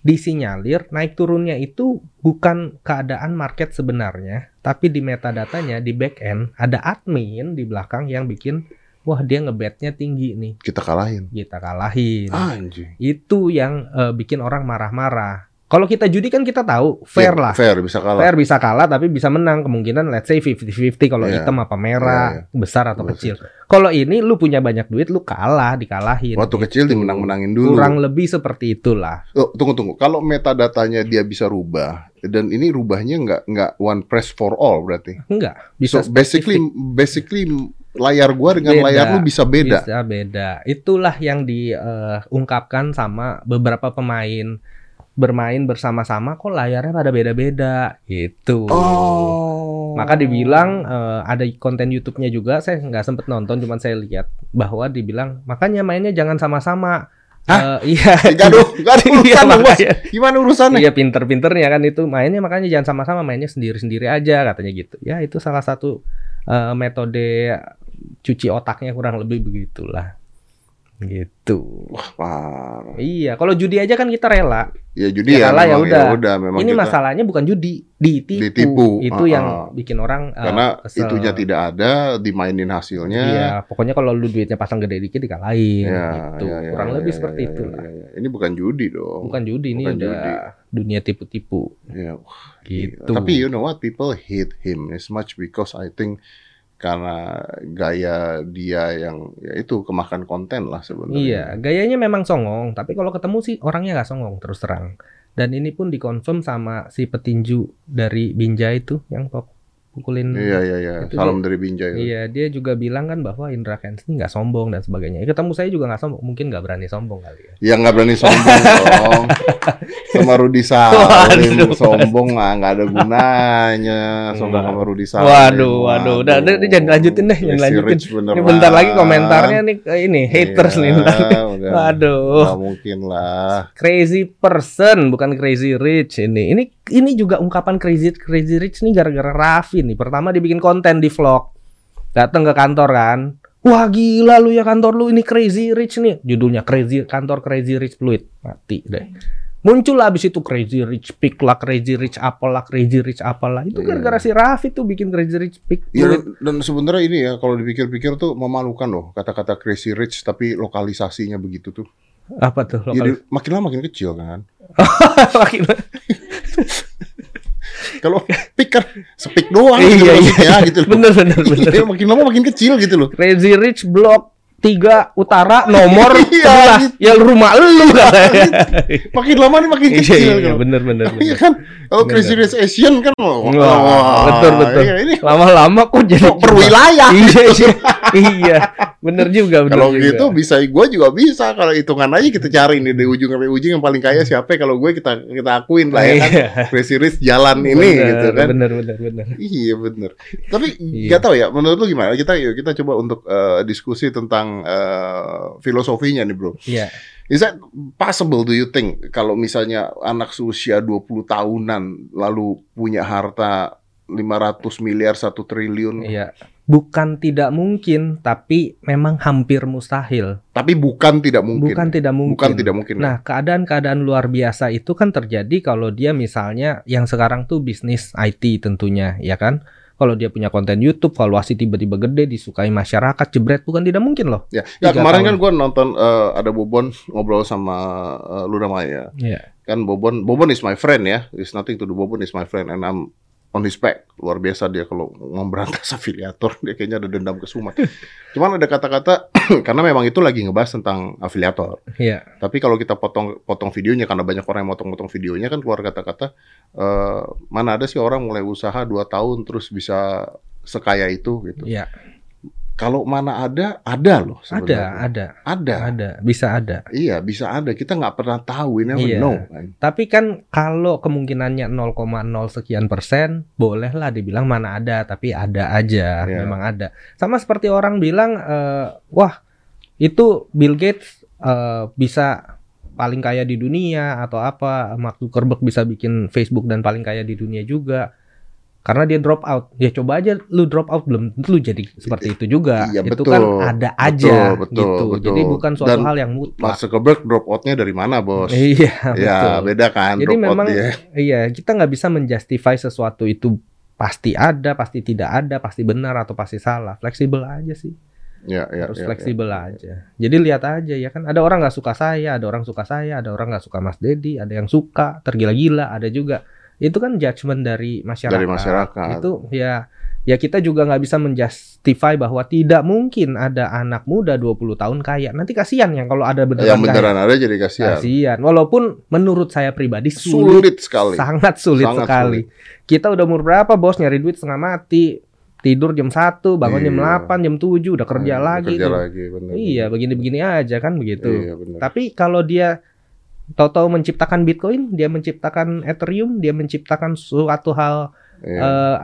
[SPEAKER 2] disinyalir naik turunnya itu bukan keadaan market sebenarnya, tapi di metadatanya di back end ada admin di belakang yang bikin wah dia ngebetnya tinggi nih,
[SPEAKER 1] kita kalahin.
[SPEAKER 2] Kita kalahin.
[SPEAKER 1] Anjing.
[SPEAKER 2] Itu yang eh, bikin orang marah-marah Kalau kita judi kan kita tahu fair
[SPEAKER 1] Iya,
[SPEAKER 2] lah.
[SPEAKER 1] Fair bisa kalah.
[SPEAKER 2] Fair bisa kalah tapi bisa menang kemungkinan let's say 50-50 kalau
[SPEAKER 1] Iya.
[SPEAKER 2] hitam apa merah, besar atau
[SPEAKER 1] Besar.
[SPEAKER 2] kecil. Kalau ini lu punya banyak duit lu kalah, dikalahin.
[SPEAKER 1] Waktu
[SPEAKER 2] Gitu.
[SPEAKER 1] kecil dimenang-menangin dulu.
[SPEAKER 2] Kurang lebih seperti itulah.
[SPEAKER 1] Oh, tunggu tunggu. Kalau metadatanya dia bisa rubah dan ini rubahnya nggak nggak one press for all berarti.
[SPEAKER 2] Enggak, bisa
[SPEAKER 1] so basically basically layar gua dengan
[SPEAKER 2] Beda.
[SPEAKER 1] layar lu bisa beda.
[SPEAKER 2] Bisa beda. Itulah yang diungkapkan sama beberapa pemain bermain bersama-sama kok layarnya pada beda-beda gitu.
[SPEAKER 1] Oh.
[SPEAKER 2] Maka dibilang eh, ada konten YouTube-nya juga, saya nggak sempet nonton, cuman saya lihat bahwa dibilang makanya mainnya jangan sama-sama.
[SPEAKER 1] Hah?
[SPEAKER 2] Eh, iya.
[SPEAKER 1] Gaduh,
[SPEAKER 2] Iya,
[SPEAKER 1] urusan bos.
[SPEAKER 2] makanya.
[SPEAKER 1] Gimana urusannya?
[SPEAKER 2] Iya pinter-pinternya kan itu mainnya makanya jangan sama-sama mainnya sendiri-sendiri aja katanya gitu. Ya itu salah satu eh, metode cuci otaknya kurang lebih begitulah. Gitu.
[SPEAKER 1] Wah, parah.
[SPEAKER 2] Iya, kalau judi aja kan kita rela.
[SPEAKER 1] Ya judi
[SPEAKER 2] Ya
[SPEAKER 1] ya,
[SPEAKER 2] kalah, ya
[SPEAKER 1] memang,
[SPEAKER 2] udah.
[SPEAKER 1] udah memang
[SPEAKER 2] Ini
[SPEAKER 1] kita-
[SPEAKER 2] masalahnya bukan judi, ditipu.
[SPEAKER 1] Ditipu,
[SPEAKER 2] Itu
[SPEAKER 1] ah,
[SPEAKER 2] yang
[SPEAKER 1] ah.
[SPEAKER 2] bikin orang eh,
[SPEAKER 1] karena
[SPEAKER 2] kesel.
[SPEAKER 1] itunya tidak ada, dimainin hasilnya.
[SPEAKER 2] Iya, pokoknya kalau lu duitnya pasang gede dikit dikalahin
[SPEAKER 1] Ya,
[SPEAKER 2] gitu.
[SPEAKER 1] ya, ya,
[SPEAKER 2] Kurang
[SPEAKER 1] ya,
[SPEAKER 2] lebih
[SPEAKER 1] ya,
[SPEAKER 2] seperti
[SPEAKER 1] ya,
[SPEAKER 2] itu
[SPEAKER 1] ya,
[SPEAKER 2] lah.
[SPEAKER 1] ya, ya. Ini bukan judi dong.
[SPEAKER 2] Bukan judi ini
[SPEAKER 1] Bukan
[SPEAKER 2] udah
[SPEAKER 1] judi.
[SPEAKER 2] dunia tipu-tipu
[SPEAKER 1] Ya,
[SPEAKER 2] gitu.
[SPEAKER 1] Tapi you know what? People hate him as much because I think karena gaya dia yang ya itu kemakan konten lah
[SPEAKER 2] Iya,
[SPEAKER 1] sebenarnya.
[SPEAKER 2] gayanya memang songong, tapi kalau ketemu sih orangnya nggak songong terus terang. Dan ini pun dikonfirm sama si petinju dari Binjai itu yang pukulin.
[SPEAKER 1] Iya iya iya.
[SPEAKER 2] Itu
[SPEAKER 1] Salam dari Binjai.
[SPEAKER 2] Iya, dia juga bilang kan bahwa Indra Kents ini nggak sombong dan sebagainya. Ya, ketemu saya juga nggak sombong, mungkin nggak berani sombong kali ya.
[SPEAKER 1] Ya nggak berani sombong dong. Sama Rudi Salim
[SPEAKER 2] Waduh.
[SPEAKER 1] sombong mah nggak ada gunanya. Sombong sama Rudi Salim.
[SPEAKER 2] Waduh, waduh. Udah, udah, jangan lanjutin deh, jangan
[SPEAKER 1] Si
[SPEAKER 2] lanjutin. Ini bentar lagi komentarnya nih ini haters
[SPEAKER 1] Iya,
[SPEAKER 2] nih. bentar
[SPEAKER 1] udah.
[SPEAKER 2] Waduh.
[SPEAKER 1] Nggak mungkin lah.
[SPEAKER 2] Crazy person bukan crazy rich ini. Ini ini juga ungkapan crazy crazy rich nih gara-gara Raffi nih. Pertama dibikin konten di vlog. Datang ke kantor kan. Wah gila lu ya kantor lu ini crazy rich nih. Judulnya crazy kantor crazy rich fluid. Mati deh. Muncul lah abis itu crazy rich pick lah, crazy rich apalah, crazy rich apalah. Itu
[SPEAKER 1] Iya.
[SPEAKER 2] gara-gara si Raffi tuh bikin crazy rich pick
[SPEAKER 1] Ya,
[SPEAKER 2] fluid.
[SPEAKER 1] dan, dan sebenarnya ini ya kalau dipikir-pikir tuh memalukan loh kata-kata crazy rich tapi lokalisasinya begitu tuh.
[SPEAKER 2] Apa tuh?
[SPEAKER 1] Jadi makin lama makin kecil kan.
[SPEAKER 2] Makin-
[SPEAKER 1] Kalau pick kan sepik doang
[SPEAKER 2] Iya,
[SPEAKER 1] gitu
[SPEAKER 2] iya.
[SPEAKER 1] maksudnya gitu loh.
[SPEAKER 2] bener bener bener.
[SPEAKER 1] Iya, makin lama makin kecil gitu loh.
[SPEAKER 2] Crazy Rich Block 3 Utara nomor
[SPEAKER 1] Iya, gitu.
[SPEAKER 2] ya rumah lu katanya.
[SPEAKER 1] Makin lama nih makin
[SPEAKER 2] Iya
[SPEAKER 1] kecil.
[SPEAKER 2] iya
[SPEAKER 1] gitu.
[SPEAKER 2] bener bener
[SPEAKER 1] Iya kan? Kalau. Crazy Rich Asian kan wah,
[SPEAKER 2] Wah, betul betul.
[SPEAKER 1] iya, ini
[SPEAKER 2] Lama-lama kok jadi
[SPEAKER 1] kok berwilayah.
[SPEAKER 2] Iya iya. iya. Bener juga bener
[SPEAKER 1] Kalau
[SPEAKER 2] juga.
[SPEAKER 1] gitu bisa gue juga bisa kalau hitungan aja kita cari nih dari ujung sampai ujung yang paling kaya siapa kalau gue kita kita akuin lah ya kan
[SPEAKER 2] Iya.
[SPEAKER 1] Crazy Rich jalan ini
[SPEAKER 2] Bener,
[SPEAKER 1] gitu kan
[SPEAKER 2] Bener bener bener.
[SPEAKER 1] Iya bener. Tapi
[SPEAKER 2] Iya.
[SPEAKER 1] tahu ya. Menurut lu gimana? Kita yuk kita coba untuk eh, diskusi tentang eh, filosofinya nih bro.
[SPEAKER 2] Iya.
[SPEAKER 1] Is that possible do you think kalau misalnya anak seusia 20 tahunan lalu punya harta 500 miliar satu triliun
[SPEAKER 2] Iya. Bukan tidak mungkin, tapi memang hampir mustahil.
[SPEAKER 1] tapi bukan tidak mungkin.
[SPEAKER 2] Bukan tidak mungkin.
[SPEAKER 1] Bukan tidak mungkin.
[SPEAKER 2] Nah, keadaan-keadaan luar biasa itu kan terjadi kalau dia misalnya yang sekarang tuh bisnis IT tentunya, ya kan? Kalau dia punya konten YouTube, valuasi tiba-tiba gede, disukai masyarakat, jebret bukan tidak mungkin loh.
[SPEAKER 1] ya, ya kemarin
[SPEAKER 2] tahun.
[SPEAKER 1] kan gue nonton eh, ada Bobon ngobrol sama uh, Luna Maya.
[SPEAKER 2] Iya.
[SPEAKER 1] kan Bobon Bobon is my friend ya is nothing to do Bobon is my friend and I'm on his back luar biasa dia kalau memberantas afiliator dia kayaknya ada dendam ke Sumat cuman ada kata-kata karena memang itu lagi ngebahas tentang afiliator
[SPEAKER 2] Iya.
[SPEAKER 1] tapi kalau kita potong potong videonya karena banyak orang yang motong-motong videonya kan keluar kata-kata eh, mana ada sih orang mulai usaha dua tahun terus bisa sekaya itu gitu
[SPEAKER 2] Iya.
[SPEAKER 1] Kalau mana ada ada loh
[SPEAKER 2] Ada,
[SPEAKER 1] sebenarnya
[SPEAKER 2] ada,
[SPEAKER 1] ada
[SPEAKER 2] ada, bisa ada.
[SPEAKER 1] iya bisa ada kita nggak pernah tahu we never
[SPEAKER 2] Iya.
[SPEAKER 1] know.
[SPEAKER 2] Tapi kan kalau kemungkinannya 0,0 sekian persen, bolehlah dibilang mana ada, tapi ada aja,
[SPEAKER 1] Iya.
[SPEAKER 2] memang ada. Sama seperti orang bilang, eh, wah itu Bill Gates eh, bisa paling kaya di dunia atau apa, Mark Zuckerberg bisa bikin Facebook dan paling kaya di dunia juga. Karena dia drop out, ya coba aja lu drop out belum tentu lu jadi seperti itu juga.
[SPEAKER 1] Iya,
[SPEAKER 2] itu
[SPEAKER 1] betul.
[SPEAKER 2] kan ada aja
[SPEAKER 1] Betul, betul,
[SPEAKER 2] gitu.
[SPEAKER 1] betul.
[SPEAKER 2] Jadi bukan suatu
[SPEAKER 1] Dan
[SPEAKER 2] hal yang mutlak.
[SPEAKER 1] Mark Zuckerberg drop outnya dari mana bos?
[SPEAKER 2] Iya,
[SPEAKER 1] ya
[SPEAKER 2] betul.
[SPEAKER 1] beda kan
[SPEAKER 2] Jadi
[SPEAKER 1] drop
[SPEAKER 2] memang
[SPEAKER 1] out dia.
[SPEAKER 2] iya kita nggak bisa menjustify sesuatu itu pasti ada, pasti tidak ada, pasti benar atau pasti salah. Fleksibel aja sih.
[SPEAKER 1] Ya, ya,
[SPEAKER 2] harus
[SPEAKER 1] ya,
[SPEAKER 2] fleksibel aja. Jadi lihat aja ya kan, ada orang nggak suka saya, ada orang suka saya, ada orang nggak suka Mas Dedi, ada yang suka tergila-gila, ada juga. Itu kan judgement dari masyarakat.
[SPEAKER 1] Dari masyarakat.
[SPEAKER 2] Itu ya ya kita juga nggak bisa menjustify bahwa tidak mungkin ada anak muda 20 tahun kaya. Nanti kasihan yang kalau ada beneran
[SPEAKER 1] Yang beneran ada jadi
[SPEAKER 2] kaya.
[SPEAKER 1] kasihan.
[SPEAKER 2] Kasihan. Walaupun menurut saya pribadi sulit,
[SPEAKER 1] Sulit sekali.
[SPEAKER 2] sangat sulit
[SPEAKER 1] Sangat
[SPEAKER 2] sekali. Kita udah umur berapa bos nyari duit setengah mati, tidur jam 1, bangun jam
[SPEAKER 1] Iya.
[SPEAKER 2] 8, jam 7 udah kerja
[SPEAKER 1] Hmm,
[SPEAKER 2] lagi
[SPEAKER 1] Kerja
[SPEAKER 2] tuh.
[SPEAKER 1] lagi, bener.
[SPEAKER 2] Iya, begini-begini aja kan begitu.
[SPEAKER 1] Iya, bener.
[SPEAKER 2] Tapi kalau dia tahu-tahu menciptakan Bitcoin, dia menciptakan Ethereum, dia menciptakan suatu hal
[SPEAKER 1] Iya.
[SPEAKER 2] eh,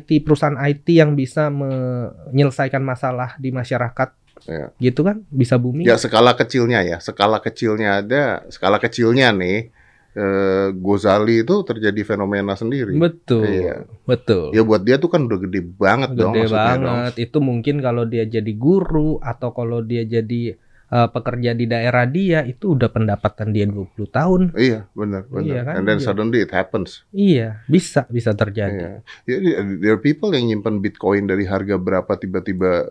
[SPEAKER 2] IT perusahaan IT yang bisa menyelesaikan masalah di masyarakat,
[SPEAKER 1] Iya.
[SPEAKER 2] gitu kan? Bisa booming.
[SPEAKER 1] Ya skala kecilnya ya, skala kecilnya ada, skala kecilnya nih, eh, Gozali itu terjadi fenomena sendiri.
[SPEAKER 2] Betul,
[SPEAKER 1] Iya.
[SPEAKER 2] betul.
[SPEAKER 1] Ya buat dia tuh kan udah gede banget dong
[SPEAKER 2] Gede
[SPEAKER 1] maksudnya dong.
[SPEAKER 2] banget. Itu mungkin kalau dia jadi guru atau kalau dia jadi eh, pekerja di daerah dia itu udah pendapatan dia 20 tahun.
[SPEAKER 1] Iya, benar, benar.
[SPEAKER 2] Iya kan?
[SPEAKER 1] And then
[SPEAKER 2] Iya.
[SPEAKER 1] suddenly it happens.
[SPEAKER 2] Iya, bisa bisa terjadi.
[SPEAKER 1] Iya. Ya, there are people yang nyimpan Bitcoin dari harga berapa tiba-tiba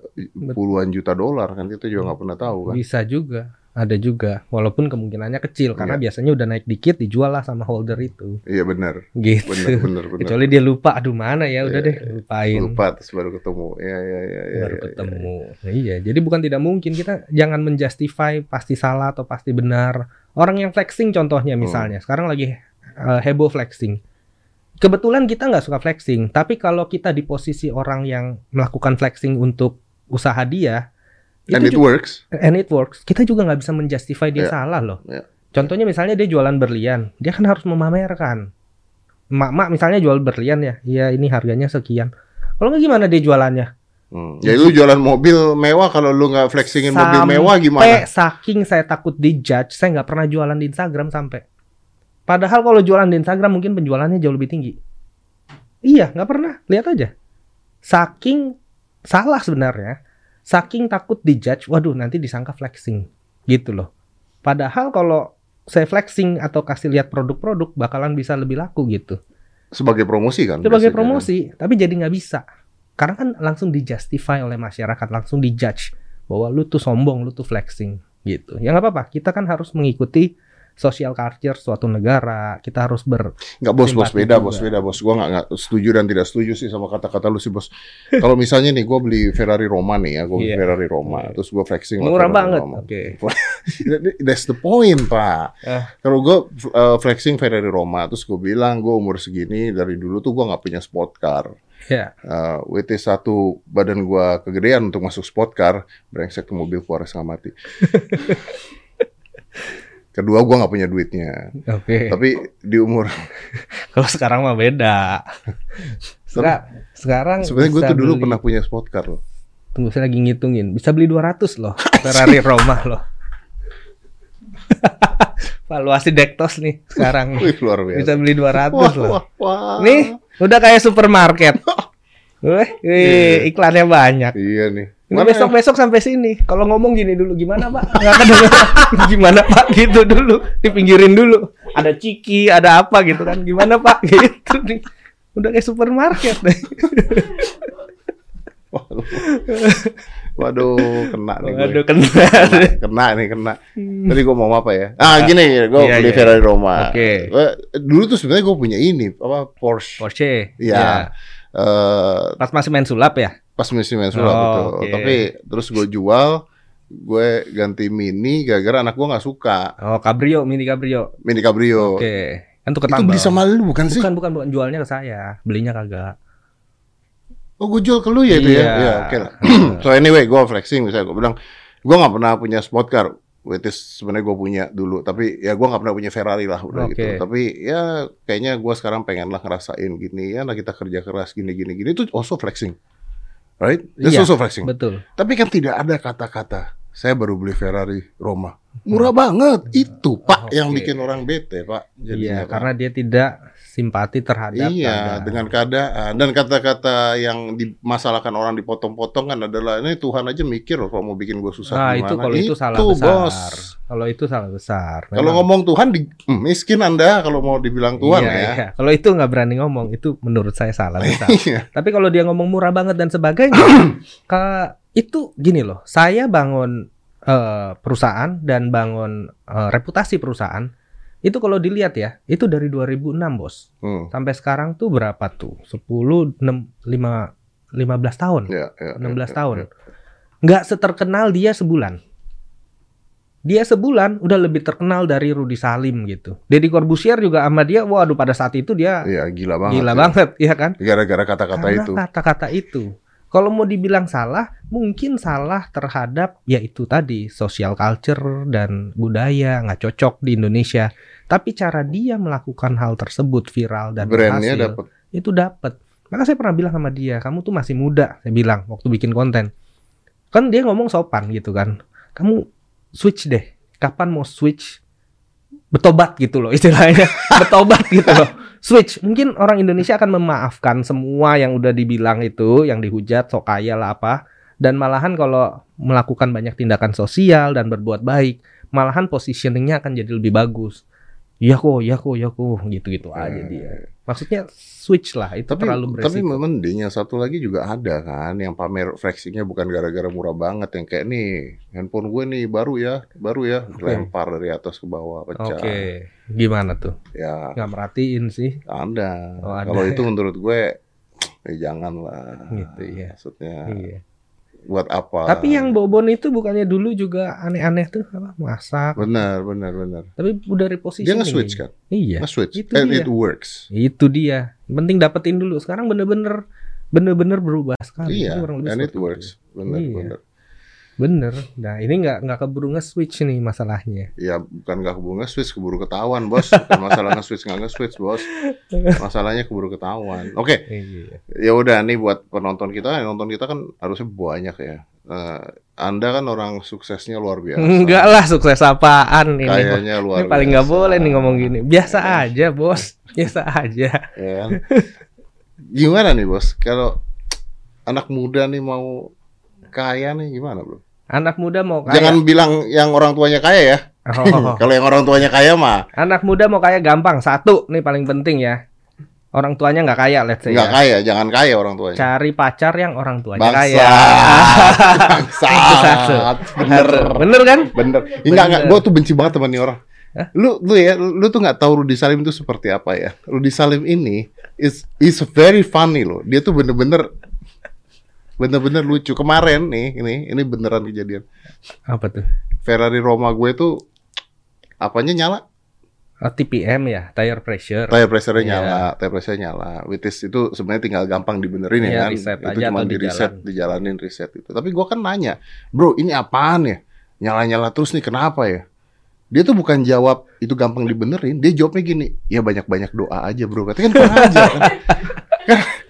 [SPEAKER 1] puluhan juta dolar kan kita juga nggak pernah tahu kan.
[SPEAKER 2] Bisa juga. Ada juga, walaupun kemungkinannya kecil karena biasanya udah naik dikit dijual lah sama holder itu.
[SPEAKER 1] Iya benar,
[SPEAKER 2] Gitu.
[SPEAKER 1] benar, benar, benar.
[SPEAKER 2] Kecuali dia lupa, aduh mana ya, udah
[SPEAKER 1] Iya,
[SPEAKER 2] deh lupain.
[SPEAKER 1] Lupa terus baru ketemu. Iya, iya, iya, iya.
[SPEAKER 2] baru
[SPEAKER 1] iya,
[SPEAKER 2] ketemu. Nah, iya, jadi bukan tidak mungkin kita jangan menjustify pasti salah atau pasti benar. Orang yang flexing contohnya
[SPEAKER 1] Hmm.
[SPEAKER 2] misalnya, sekarang lagi eh, heboh flexing. Kebetulan kita nggak suka flexing, tapi kalau kita di posisi orang yang melakukan flexing untuk usaha dia,
[SPEAKER 1] And
[SPEAKER 2] itu
[SPEAKER 1] it
[SPEAKER 2] juga,
[SPEAKER 1] works.
[SPEAKER 2] and it works, kita juga nggak bisa menjustify dia
[SPEAKER 1] Iya,
[SPEAKER 2] salah loh.
[SPEAKER 1] iya.
[SPEAKER 2] Contohnya misalnya dia jualan berlian, dia kan harus memamerkan. Mak-mak misalnya jual berlian ya, ya ini harganya sekian. Kalau nggak gimana dia jualannya?
[SPEAKER 1] Hmm. Ya lu jualan mobil mewah kalau lu nggak flexingin mobil
[SPEAKER 2] Sampai
[SPEAKER 1] mewah gimana?
[SPEAKER 2] saking saya takut dijudge, saya nggak pernah jualan di Instagram sampai. Padahal kalau jualan di Instagram mungkin penjualannya jauh lebih tinggi. Iya, nggak pernah. Lihat aja. Saking salah sebenarnya. Saking takut dijudge, waduh nanti disangka flexing. Gitu loh. Padahal kalau saya flexing atau kasih lihat produk-produk bakalan bisa lebih laku gitu.
[SPEAKER 1] Sebagai promosi kan?
[SPEAKER 2] Sebagai
[SPEAKER 1] biasanya kan?
[SPEAKER 2] promosi, tapi jadi nggak bisa. Karena kan langsung dijustify oleh masyarakat, langsung dijudge bahwa lu tuh sombong, lu tuh flexing gitu. Ya nggak apa-apa, kita kan harus mengikuti social culture suatu negara. Kita harus ber
[SPEAKER 1] Nggak bos, bos beda,
[SPEAKER 2] juga.
[SPEAKER 1] bos beda, bos. Gua nggak nggak setuju dan tidak setuju sih sama kata-kata lu sih, bos. Kalau misalnya nih, gua beli Ferrari Roma nih ya, gua beli
[SPEAKER 2] Iya.
[SPEAKER 1] Ferrari Roma,
[SPEAKER 2] Iya.
[SPEAKER 1] terus gua flexing
[SPEAKER 2] murah banget. Oke.
[SPEAKER 1] That's the point, Pak.
[SPEAKER 2] Ah.
[SPEAKER 1] Kalau gue flexing Ferrari Roma, terus gue bilang gue umur segini dari dulu tuh gue nggak punya sport car.
[SPEAKER 2] Ya.
[SPEAKER 1] Uh, WT satu badan gue kegedean untuk masuk sport car, brengsek ke mobil keluar setengah mati. Kedua gue nggak punya duitnya.
[SPEAKER 2] Oke.
[SPEAKER 1] Tapi di umur
[SPEAKER 2] Kalau sekarang mah beda. Seka- sekarang
[SPEAKER 1] sebenarnya gue tuh dulu
[SPEAKER 2] beli-
[SPEAKER 1] pernah punya sport car loh.
[SPEAKER 2] Tunggu saya lagi ngitungin. Bisa beli 200 loh Ferrari Roma loh. Valuasi Dektos nih sekarang.
[SPEAKER 1] Wih, luar biasa.
[SPEAKER 2] Bisa beli 200
[SPEAKER 1] Wah,
[SPEAKER 2] loh.
[SPEAKER 1] wah, wah.
[SPEAKER 2] Nih, udah kayak supermarket. Wih, wih, iklannya banyak.
[SPEAKER 1] Iya nih.
[SPEAKER 2] Ini
[SPEAKER 1] Mana
[SPEAKER 2] besok-besok sampai sini. Kalau ngomong gini dulu, gimana Pak? Nggak kedengeran. gimana Pak? Gitu dulu. Dipinggirin dulu. Ada ciki, ada apa gitu kan. Gimana Pak? Gitu nih. Udah kayak supermarket.
[SPEAKER 1] Waduh, kena nih gue.
[SPEAKER 2] Waduh, kena.
[SPEAKER 1] kena nih kena. Tadi gue mau apa ya? Ah gini, gue
[SPEAKER 2] Iya,
[SPEAKER 1] beli
[SPEAKER 2] iya.
[SPEAKER 1] Ferrari Roma.
[SPEAKER 2] Oke.
[SPEAKER 1] Gua- dulu tuh sebenarnya gue punya ini apa Porsche.
[SPEAKER 2] Porsche.
[SPEAKER 1] Iya. Eh,
[SPEAKER 2] Pas masih main sulap ya?
[SPEAKER 1] Pas misi main sulap
[SPEAKER 2] Oh,
[SPEAKER 1] betul.
[SPEAKER 2] oke.
[SPEAKER 1] Tapi terus gue jual, gue ganti mini gara-gara anak gue nggak suka
[SPEAKER 2] Oh, Cabrio, mini Cabrio.
[SPEAKER 1] mini cabrio.
[SPEAKER 2] Oke. Kan tuh
[SPEAKER 1] Itu
[SPEAKER 2] ketambal.
[SPEAKER 1] beli sama lu bukan sih?
[SPEAKER 2] Bukan, bukan, bukan. Jualnya ke saya. Belinya kagak.
[SPEAKER 1] Oh gue jual ke lu ya itu ya?
[SPEAKER 2] Iya.
[SPEAKER 1] Iya, oke lah. so anyway, gue flexing misalnya gue bilang, gue nggak pernah punya sport car. Which is sebenarnya gue punya dulu, tapi ya gue nggak pernah punya Ferrari lah udah
[SPEAKER 2] Oke.
[SPEAKER 1] gitu. Tapi ya kayaknya gue sekarang pengen lah ngerasain gini ya, nah kita kerja keras gini gini gini itu also flexing, right?
[SPEAKER 2] Iya,
[SPEAKER 1] also flexing.
[SPEAKER 2] Betul.
[SPEAKER 1] Tapi kan tidak ada kata-kata saya baru beli Ferrari Roma. Murah banget. Itu Pak yang
[SPEAKER 2] Oke.
[SPEAKER 1] bikin orang bete, Pak.
[SPEAKER 2] Iya,
[SPEAKER 1] Pak.
[SPEAKER 2] karena dia tidak simpati terhadap
[SPEAKER 1] Iya,
[SPEAKER 2] keadaan.
[SPEAKER 1] dengan keadaan dan kata-kata yang dimasalahkan orang dipotong-potong kan adalah ini Tuhan aja mikir loh kalau mau bikin gue susah
[SPEAKER 2] Nah,
[SPEAKER 1] gimana.
[SPEAKER 2] itu kalau itu, salah besar.
[SPEAKER 1] bos.
[SPEAKER 2] Kalau itu salah besar.
[SPEAKER 1] Kalau
[SPEAKER 2] Memang.
[SPEAKER 1] ngomong Tuhan di, hmm, miskin Anda kalau mau dibilang Tuhan
[SPEAKER 2] Iya,
[SPEAKER 1] ya.
[SPEAKER 2] iya. Kalau itu nggak berani ngomong, itu menurut saya salah besar.
[SPEAKER 1] Iya.
[SPEAKER 2] Tapi kalau dia ngomong murah banget dan sebagainya, ke itu gini loh, saya bangun eh, perusahaan dan bangun eh, reputasi perusahaan itu kalau dilihat ya, itu dari 2006 bos
[SPEAKER 1] Hmm.
[SPEAKER 2] sampai sekarang tuh berapa tuh? 10, 6, 5, 15 tahun.
[SPEAKER 1] Ya, ya,
[SPEAKER 2] 16
[SPEAKER 1] ya,
[SPEAKER 2] tahun.
[SPEAKER 1] ya.
[SPEAKER 2] Nggak seterkenal dia sebulan. Dia sebulan udah lebih terkenal dari Rudi Salim gitu. Deddy Corbusier juga sama dia, waduh pada saat itu dia
[SPEAKER 1] Iya, gila banget.
[SPEAKER 2] gila
[SPEAKER 1] ya.
[SPEAKER 2] banget, ya kan?
[SPEAKER 1] Gara-gara kata-kata itu.
[SPEAKER 2] kata-kata itu. Kalau mau dibilang salah, mungkin salah terhadap ya itu tadi social culture dan budaya nggak cocok di Indonesia. Tapi cara dia melakukan hal tersebut viral dan
[SPEAKER 1] Brandnya
[SPEAKER 2] berhasil,
[SPEAKER 1] dapat.
[SPEAKER 2] itu dapat. Maka saya pernah bilang sama dia, kamu tuh masih muda. Saya bilang waktu bikin konten. Kan dia ngomong sopan gitu kan. Kamu switch deh. Kapan mau switch? Betobat gitu loh istilahnya. Betobat gitu loh. Switch. Mungkin orang Indonesia akan memaafkan semua yang udah dibilang itu, yang dihujat, sok kaya lah apa. Dan malahan kalau melakukan banyak tindakan sosial dan berbuat baik, malahan positioningnya akan jadi lebih bagus. Iya kok, iya kok, iya kok, gitu-gitu aja dia. Maksudnya switch lah, itu.
[SPEAKER 1] Tapi
[SPEAKER 2] terlalu
[SPEAKER 1] tapi
[SPEAKER 2] beresiko.
[SPEAKER 1] mending yang satu lagi juga ada kan yang pamer flexingnya bukan gara-gara murah banget yang kayak nih handphone gue nih baru ya baru ya lempar dari atas ke bawah
[SPEAKER 2] Oke,
[SPEAKER 1] pecah
[SPEAKER 2] gimana tuh?
[SPEAKER 1] ya
[SPEAKER 2] Nggak merhatiin sih.
[SPEAKER 1] ada
[SPEAKER 2] Oh, ada
[SPEAKER 1] kalau
[SPEAKER 2] ya.
[SPEAKER 1] itu menurut gue ya jangan lah
[SPEAKER 2] Gitu, iya.
[SPEAKER 1] maksudnya
[SPEAKER 2] Iya.
[SPEAKER 1] Buat apa
[SPEAKER 2] Tapi yang Bobon itu bukannya dulu juga aneh-aneh tuh apa masak.
[SPEAKER 1] benar benar benar
[SPEAKER 2] Tapi udah repositioning.
[SPEAKER 1] dia nge-switch kan
[SPEAKER 2] Iya.
[SPEAKER 1] nge-switch
[SPEAKER 2] itu
[SPEAKER 1] and
[SPEAKER 2] dia.
[SPEAKER 1] it works
[SPEAKER 2] Itu dia. Penting dapetin dulu. Sekarang bener-bener bener-bener berubah sekali.
[SPEAKER 1] iya and it works benar
[SPEAKER 2] Iya.
[SPEAKER 1] benar.
[SPEAKER 2] Bener. Nah ini nggak nggak keburu nge-switch nih masalahnya.
[SPEAKER 1] Ya bukan nggak keburu nge-switch, keburu ketahuan bos. Bukan masalah nge-switch nggak nge-switch bos. Masalahnya keburu ketahuan. Oke,
[SPEAKER 2] Iya.
[SPEAKER 1] ya udah nih buat penonton kita, yang nonton kita kan harusnya banyak ya. Eh, anda kan orang suksesnya luar biasa.
[SPEAKER 2] Enggak lah sukses apaan ini.
[SPEAKER 1] Kayaknya luar
[SPEAKER 2] Ini paling nggak boleh nih ngomong gini. Biasa
[SPEAKER 1] Iya.
[SPEAKER 2] aja bos. Biasa aja.
[SPEAKER 1] Ya kan? Gimana nih bos? Kalau anak muda nih mau kaya nih gimana bro?
[SPEAKER 2] Anak muda mau kaya.
[SPEAKER 1] Jangan bilang yang orang tuanya kaya ya.
[SPEAKER 2] Oh.
[SPEAKER 1] Kalau yang orang tuanya kaya mah
[SPEAKER 2] Anak muda mau kaya gampang. Satu nih paling penting ya. Orang tuanya nggak kaya, let's say
[SPEAKER 1] nggak
[SPEAKER 2] ya.
[SPEAKER 1] kaya, jangan kaya orang tuanya.
[SPEAKER 2] Cari pacar yang orang tuanya
[SPEAKER 1] Bangsa.
[SPEAKER 2] kaya.
[SPEAKER 1] Bangsat. Bener.
[SPEAKER 2] Bener kan?
[SPEAKER 1] Bener. Enggak, enggak. Gue tuh benci banget sama nih orang. Lu, lu ya, lu tuh nggak tahu Rudi Salim itu seperti apa ya. Rudi Salim ini is is very funny loh. Dia tuh bener-bener bener-bener lucu. Kemarin nih, ini ini beneran kejadian.
[SPEAKER 2] Apa tuh?
[SPEAKER 1] Ferrari Roma gue tuh apanya nyala?
[SPEAKER 2] Oh, TPM ya, tire pressure.
[SPEAKER 1] Tire pressure-nya
[SPEAKER 2] Iya.
[SPEAKER 1] nyala, tire pressure nyala. Which is itu sebenarnya tinggal gampang dibenerin ya
[SPEAKER 2] Iya,
[SPEAKER 1] kan.
[SPEAKER 2] reset
[SPEAKER 1] itu
[SPEAKER 2] aja
[SPEAKER 1] cuma di reset,
[SPEAKER 2] dijalan.
[SPEAKER 1] dijalanin reset itu. Tapi gua kan nanya, "Bro, ini apaan ya? Nyala-nyala terus nih kenapa ya?" Dia tuh bukan jawab itu gampang dibenerin, dia jawabnya gini, "Ya banyak-banyak doa aja, Bro." Katanya kan kurang ajar kan.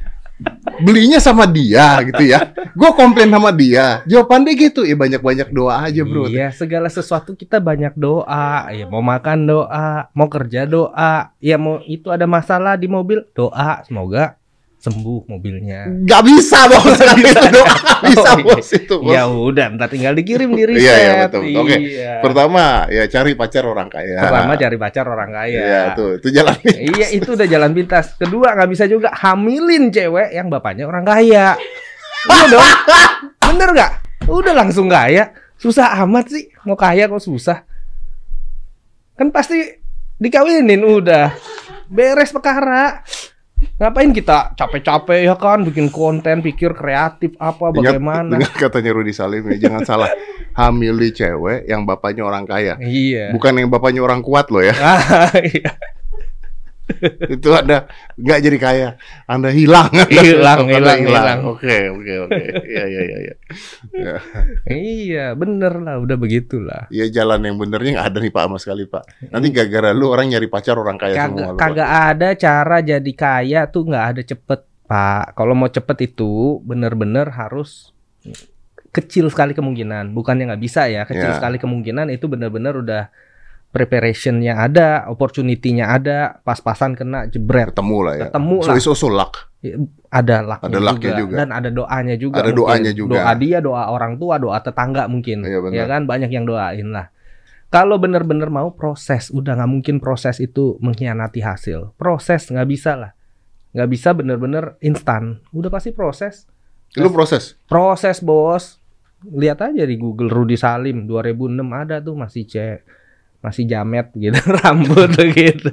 [SPEAKER 1] Belinya sama dia gitu ya. Gua komplain sama dia. Jawaban dia gitu, "Ya banyak-banyak doa aja, Bro."
[SPEAKER 2] Iya, segala sesuatu kita banyak doa. Ya mau makan doa, mau kerja doa, ya mau itu ada masalah di mobil, doa semoga sembuh mobilnya.
[SPEAKER 1] Gak bisa, Bos. Gak bisa doa. Gak bisa,
[SPEAKER 2] Oh, iya.
[SPEAKER 1] Bos itu, Bos.
[SPEAKER 2] Ya udah, ntar tinggal dikirim di reset.
[SPEAKER 1] Iya, iya, betul. Oke.
[SPEAKER 2] Iya.
[SPEAKER 1] Pertama, ya cari pacar orang kaya.
[SPEAKER 2] Pertama cari pacar orang kaya.
[SPEAKER 1] Iya, tuh, itu jalan.
[SPEAKER 2] Iya itu udah jalan pintas. Kedua nggak bisa juga hamilin cewek yang bapaknya orang kaya. Iya dong. Bener nggak? Udah langsung kaya. Susah amat sih mau kaya kok susah. Kan pasti dikawinin udah. Beres perkara. Ngapain kita capek-capek ya kan bikin konten, pikir kreatif apa bagaimana.
[SPEAKER 1] ingat katanya Rudi Salim ya, jangan salah. Hamili cewek yang bapaknya orang kaya.
[SPEAKER 2] Iya.
[SPEAKER 1] Bukan yang bapaknya orang kuat loh ya.
[SPEAKER 2] Ah, iya.
[SPEAKER 1] itu Anda nggak jadi kaya. Anda hilang. Anda
[SPEAKER 2] Hilang,
[SPEAKER 1] Anda
[SPEAKER 2] hilang, hilang.
[SPEAKER 1] Oke, oke, oke. Iya, iya, iya, iya. Ya.
[SPEAKER 2] Iya, bener lah, udah begitulah.
[SPEAKER 1] Iya, jalan yang benernya nggak ada nih Pak sama sekali Pak. Nanti gara-gara lu orang nyari pacar orang kaya semua.
[SPEAKER 2] kagak
[SPEAKER 1] lu,
[SPEAKER 2] kagak ada cara jadi kaya tuh nggak ada cepet pak kalau mau cepet itu bener-bener harus kecil sekali kemungkinan bukannya nggak bisa ya kecil
[SPEAKER 1] Ya.
[SPEAKER 2] sekali kemungkinan itu bener-bener udah preparationnya ada opportunity-nya ada pas-pasan kena jebret
[SPEAKER 1] Ketemu lah ya.
[SPEAKER 2] Ketemu
[SPEAKER 1] so,
[SPEAKER 2] lah.
[SPEAKER 1] it's also luck.
[SPEAKER 2] ada lucknya
[SPEAKER 1] Ada lucknya
[SPEAKER 2] juga,
[SPEAKER 1] juga.
[SPEAKER 2] dan ada doanya juga
[SPEAKER 1] Ada
[SPEAKER 2] mungkin.
[SPEAKER 1] doanya juga.
[SPEAKER 2] doa dia doa orang tua doa tetangga mungkin
[SPEAKER 1] Iya, benar.
[SPEAKER 2] ya kan banyak yang doain lah kalau bener-bener mau proses udah nggak mungkin proses itu mengkhianati hasil proses nggak bisa lah nggak bisa bener-bener instan udah pasti proses
[SPEAKER 1] Lu proses.
[SPEAKER 2] proses bos Lihat aja di Google Rudi Salim 2006 ada tuh masih cek masih jamet gitu rambut gitu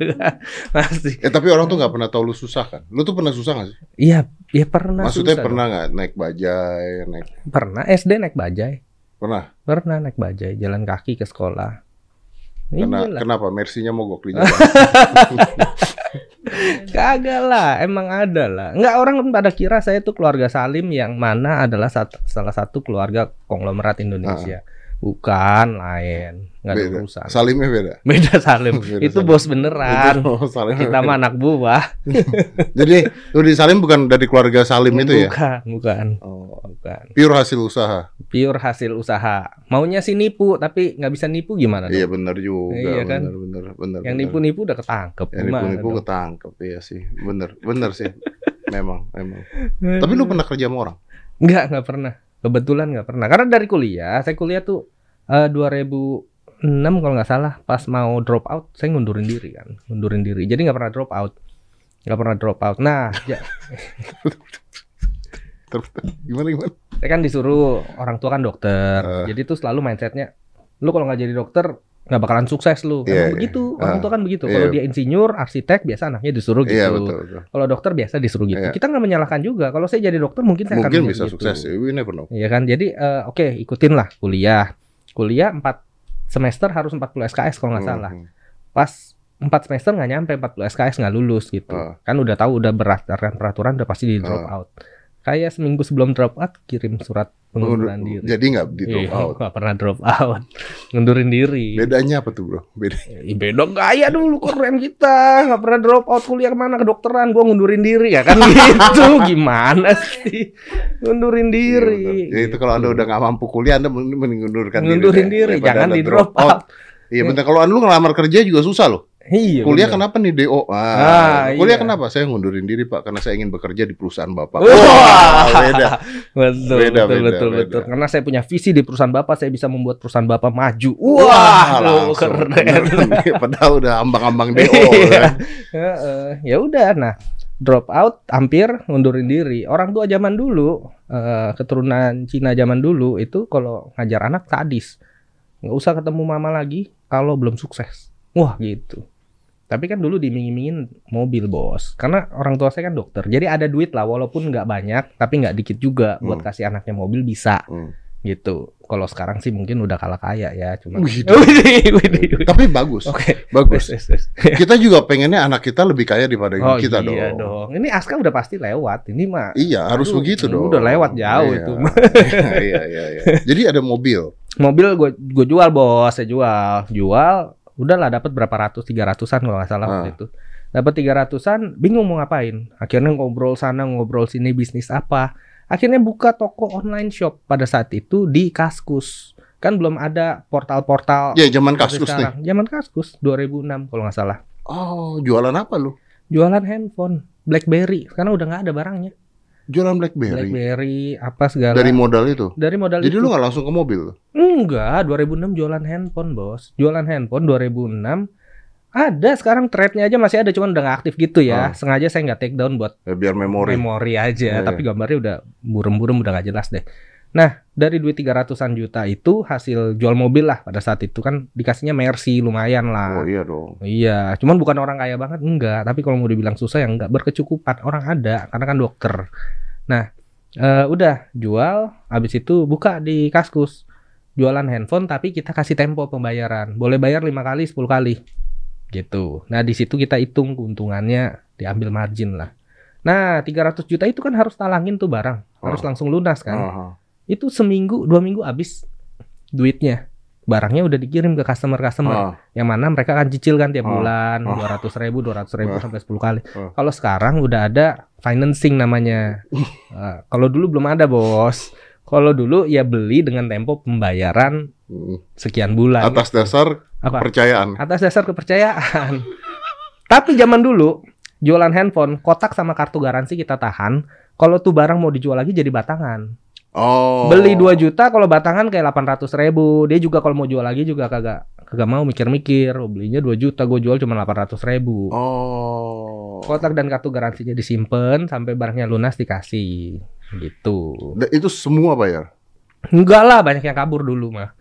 [SPEAKER 2] masih
[SPEAKER 1] Eh tapi orang tuh nggak pernah tahu lu susah kan? Lu tuh pernah susah gak sih?
[SPEAKER 2] iya iya pernah
[SPEAKER 1] Maksudnya
[SPEAKER 2] susah
[SPEAKER 1] pernah nggak naik bajai, naik
[SPEAKER 2] pernah SD naik bajai
[SPEAKER 1] pernah?
[SPEAKER 2] pernah naik bajai jalan kaki ke sekolah
[SPEAKER 1] Kena,
[SPEAKER 2] Iyalah.
[SPEAKER 1] kenapa? Mersinya mogok di jalan.
[SPEAKER 2] Kagak lah, emang ada lah. Enggak orang kan pada kira saya tuh keluarga Salim yang mana adalah sat- salah satu keluarga konglomerat Indonesia. Bukan lain, nggak ada urusan.
[SPEAKER 1] Salimnya beda.
[SPEAKER 2] Beda Salim,
[SPEAKER 1] Beda
[SPEAKER 2] itu
[SPEAKER 1] Salim.
[SPEAKER 2] bos beneran.
[SPEAKER 1] Oh, Salim.
[SPEAKER 2] Kita mah anak buah.
[SPEAKER 1] Jadi Rudi Salim bukan dari keluarga Salim itu ya?
[SPEAKER 2] Bukan, bukan,
[SPEAKER 1] Oh,
[SPEAKER 2] bukan.
[SPEAKER 1] pure hasil usaha.
[SPEAKER 2] Pure hasil usaha. Maunya sih nipu, tapi nggak bisa nipu gimana
[SPEAKER 1] Iya benar juga.
[SPEAKER 2] Iya kan?
[SPEAKER 1] Benar benar benar.
[SPEAKER 2] Yang nipu-nipu udah ketangkep.
[SPEAKER 1] Yang nipu-nipu ketangkep iya sih. Bener, bener sih. memang, memang. Tapi lu pernah kerja sama orang?
[SPEAKER 2] Enggak, enggak pernah. Kebetulan nggak pernah. Karena dari kuliah, saya kuliah tuh eh, 2006 kalau nggak salah, pas mau drop out, saya ngundurin diri kan, ngundurin diri. Jadi nggak pernah drop out, nggak pernah drop out. Nah, ja-
[SPEAKER 1] Ter- Gimana gimana?
[SPEAKER 2] saya kan disuruh orang tua kan dokter.
[SPEAKER 1] Eh.
[SPEAKER 2] Jadi tuh selalu mindsetnya, lu kalau nggak jadi dokter nggak bakalan sukses lu.
[SPEAKER 1] Iya,
[SPEAKER 2] Emang
[SPEAKER 1] iya.
[SPEAKER 2] begitu, orang
[SPEAKER 1] Ah,
[SPEAKER 2] tua kan begitu. Kalau dia insinyur, arsitek, biasa anaknya disuruh gitu.
[SPEAKER 1] Iya betul betul.
[SPEAKER 2] Kalau dokter biasa disuruh gitu.
[SPEAKER 1] Iya.
[SPEAKER 2] Kita nggak menyalahkan juga. Kalau saya jadi dokter mungkin saya akan
[SPEAKER 1] Mungkin
[SPEAKER 2] menjadi
[SPEAKER 1] bisa
[SPEAKER 2] gitu.
[SPEAKER 1] sukses. We never know.
[SPEAKER 2] Iya kan, jadi eh, oke ikutin lah kuliah. Kuliah 4 semester harus 40 SKS kalau nggak salah.
[SPEAKER 1] Hmm.
[SPEAKER 2] Pas 4 semester nggak nyampe 40 SKS nggak lulus gitu.
[SPEAKER 1] Ah.
[SPEAKER 2] Kan udah tahu udah berdasarkan peraturan udah pasti di drop
[SPEAKER 1] Ah.
[SPEAKER 2] out. Kayak seminggu sebelum drop out kirim surat pengunduran diri.
[SPEAKER 1] Jadi nggak di drop
[SPEAKER 2] Iya,
[SPEAKER 1] out.
[SPEAKER 2] nggak pernah drop out. Ngundurin diri.
[SPEAKER 1] Bedanya apa tuh bro? Beda.
[SPEAKER 2] Ih, beda gaya dulu keren kita nggak pernah drop out kuliah ke mana kedokteran gua ngundurin diri ya kan gitu gimana sih ngundurin diri
[SPEAKER 1] Iya. Jadi itu kalau anda udah nggak mampu kuliah, anda mending mengundurkan diri.
[SPEAKER 2] ngundurin diri
[SPEAKER 1] daripada
[SPEAKER 2] jangan
[SPEAKER 1] Anda
[SPEAKER 2] di drop out
[SPEAKER 1] Iya bener. Kalau anda lu ngelamar kerja juga susah loh.
[SPEAKER 2] Iya
[SPEAKER 1] Kuliah
[SPEAKER 2] bener.
[SPEAKER 1] kenapa nih DO? Ah,
[SPEAKER 2] Ah,
[SPEAKER 1] kuliah
[SPEAKER 2] iya.
[SPEAKER 1] kenapa? Saya ngundurin diri pak, karena saya ingin bekerja di perusahaan bapak.
[SPEAKER 2] Wah.
[SPEAKER 1] Wah, beda.
[SPEAKER 2] betul
[SPEAKER 1] Beda,
[SPEAKER 2] betul
[SPEAKER 1] beda,
[SPEAKER 2] betul
[SPEAKER 1] beda.
[SPEAKER 2] betul karena saya punya visi di perusahaan bapak saya bisa membuat perusahaan bapak maju
[SPEAKER 1] Wah,
[SPEAKER 2] wah keren
[SPEAKER 1] Bener. Padahal udah ambang-ambang DO.
[SPEAKER 2] Iya.
[SPEAKER 1] kan.
[SPEAKER 2] Ya udah nah drop out hampir ngundurin diri orang tua zaman dulu eh, keturunan Cina zaman dulu itu kalau ngajar anak sadis nggak usah ketemu mama lagi kalau belum sukses wah gitu tapi kan dulu dimingin-mingin mobil bos karena orang tua saya kan dokter jadi ada duit lah walaupun nggak banyak tapi nggak dikit juga buat
[SPEAKER 1] Hmm.
[SPEAKER 2] kasih anaknya mobil bisa
[SPEAKER 1] Hmm.
[SPEAKER 2] gitu kalau sekarang sih mungkin udah kalah kaya ya cuma widih.
[SPEAKER 1] Tapi bagus,
[SPEAKER 2] oke
[SPEAKER 1] bagus.
[SPEAKER 2] Wes, wes, wes.
[SPEAKER 1] Kita juga pengennya anak kita lebih kaya daripada
[SPEAKER 2] Oh
[SPEAKER 1] kita
[SPEAKER 2] iya
[SPEAKER 1] dong.
[SPEAKER 2] dong. Ini Aska udah pasti lewat. Ini mah
[SPEAKER 1] Iya, harus
[SPEAKER 2] Aduh,
[SPEAKER 1] begitu dong.
[SPEAKER 2] udah lewat jauh
[SPEAKER 1] Iya.
[SPEAKER 2] itu.
[SPEAKER 1] iya, iya, iya. Jadi ada mobil.
[SPEAKER 2] mobil gue gue jual bos, saya jual. Jual udahlah dapat berapa ratus, tiga ratusan kalau nggak salah waktu
[SPEAKER 1] Ah.
[SPEAKER 2] itu. Dapat tiga ratusan, bingung mau ngapain. Akhirnya ngobrol sana, ngobrol sini bisnis apa. Akhirnya buka toko online shop pada saat itu di Kaskus. Kan belum ada portal-portal
[SPEAKER 1] Ya, zaman kaskus nih.
[SPEAKER 2] sekarang. Zaman Kaskus 2006 kalau nggak salah.
[SPEAKER 1] Oh, jualan apa lu?
[SPEAKER 2] Jualan handphone BlackBerry karena udah nggak ada barangnya.
[SPEAKER 1] Jualan BlackBerry.
[SPEAKER 2] BlackBerry apa segala.
[SPEAKER 1] Dari modal itu.
[SPEAKER 2] dari modal
[SPEAKER 1] Jadi
[SPEAKER 2] itu.
[SPEAKER 1] lu nggak langsung ke mobil?
[SPEAKER 2] Enggak, 2006 jualan handphone, Bos. Jualan handphone 2006. Ada sekarang threadnya aja masih ada, cuman udah nggak aktif gitu ya.
[SPEAKER 1] Ah.
[SPEAKER 2] Sengaja saya nggak take down buat
[SPEAKER 1] Ya, biar memori.
[SPEAKER 2] memori aja,
[SPEAKER 1] Iya,
[SPEAKER 2] tapi gambarnya udah burem-burem udah nggak jelas deh. Nah, dari duit 300-an juta itu hasil jual mobil lah pada saat itu kan dikasihnya Mercy lumayan
[SPEAKER 1] Oh
[SPEAKER 2] lah.
[SPEAKER 1] iya dong.
[SPEAKER 2] Iya, cuman bukan orang kaya banget enggak, tapi kalau mau dibilang susah ya enggak berkecukupan. Orang ada karena kan dokter. Nah, eh, udah jual, habis itu buka di Kaskus. Jualan handphone tapi kita kasih tempo pembayaran. Boleh bayar lima kali, 10 kali. Gitu. Nah, di situ kita hitung keuntungannya, diambil margin lah. Nah, 300 juta itu kan harus talangin tuh barang. Harus
[SPEAKER 1] Oh.
[SPEAKER 2] langsung lunas kan
[SPEAKER 1] Aha.
[SPEAKER 2] Itu seminggu dua minggu habis duitnya barangnya udah dikirim ke customer customer
[SPEAKER 1] Ah.
[SPEAKER 2] yang mana mereka akan cicil kan tiap
[SPEAKER 1] Ah.
[SPEAKER 2] bulan
[SPEAKER 1] Ah.
[SPEAKER 2] dua ratus ribu dua ratus ribu
[SPEAKER 1] Ah.
[SPEAKER 2] sampai 10 kali
[SPEAKER 1] Ah.
[SPEAKER 2] kalau sekarang udah ada financing namanya Ah, kalau dulu belum ada bos kalau dulu ya beli dengan tempo pembayaran
[SPEAKER 1] Hmm.
[SPEAKER 2] sekian bulan
[SPEAKER 1] Atas dasar
[SPEAKER 2] apa
[SPEAKER 1] kepercayaan.
[SPEAKER 2] atas dasar kepercayaan tapi zaman dulu jualan handphone kotak sama kartu garansi kita tahan kalau tuh barang mau dijual lagi jadi batangan
[SPEAKER 1] Oh.
[SPEAKER 2] Beli 2 juta kalau batangan kayak 800 ribu. Dia juga kalau mau jual lagi juga kagak kagak mau mikir-mikir. Oh, belinya 2 juta, gue jual cuma 800 ribu.
[SPEAKER 1] Oh.
[SPEAKER 2] Kotak dan kartu garansinya disimpan sampai barangnya lunas dikasih. Gitu.
[SPEAKER 1] Da- Itu semua bayar.
[SPEAKER 2] Enggak lah, banyak yang kabur dulu mah.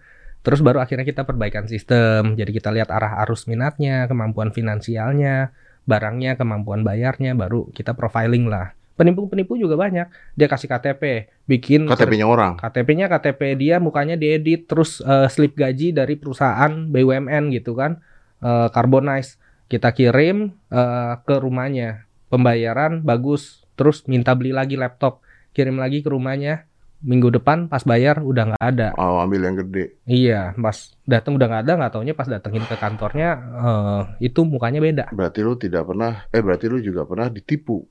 [SPEAKER 2] Terus baru akhirnya kita perbaikan sistem. Jadi kita lihat arah arus minatnya, kemampuan finansialnya, barangnya, kemampuan bayarnya, baru kita profiling lah. Penipu-penipu juga banyak. Dia kasih KTP, bikin
[SPEAKER 1] KTP-nya orang.
[SPEAKER 2] KTP-nya KTP dia, mukanya diedit, terus eh, slip gaji dari perusahaan BUMN gitu kan, eh, Carbonize. Kita kirim eh, ke rumahnya, pembayaran bagus, terus minta beli lagi laptop, kirim lagi ke rumahnya. Minggu depan pas bayar udah nggak ada.
[SPEAKER 1] Oh, ambil yang gede.
[SPEAKER 2] Iya, pas datang udah nggak ada, nggak taunya pas datengin ke kantornya eh, itu mukanya beda.
[SPEAKER 1] Berarti lu tidak pernah eh berarti lu juga pernah ditipu.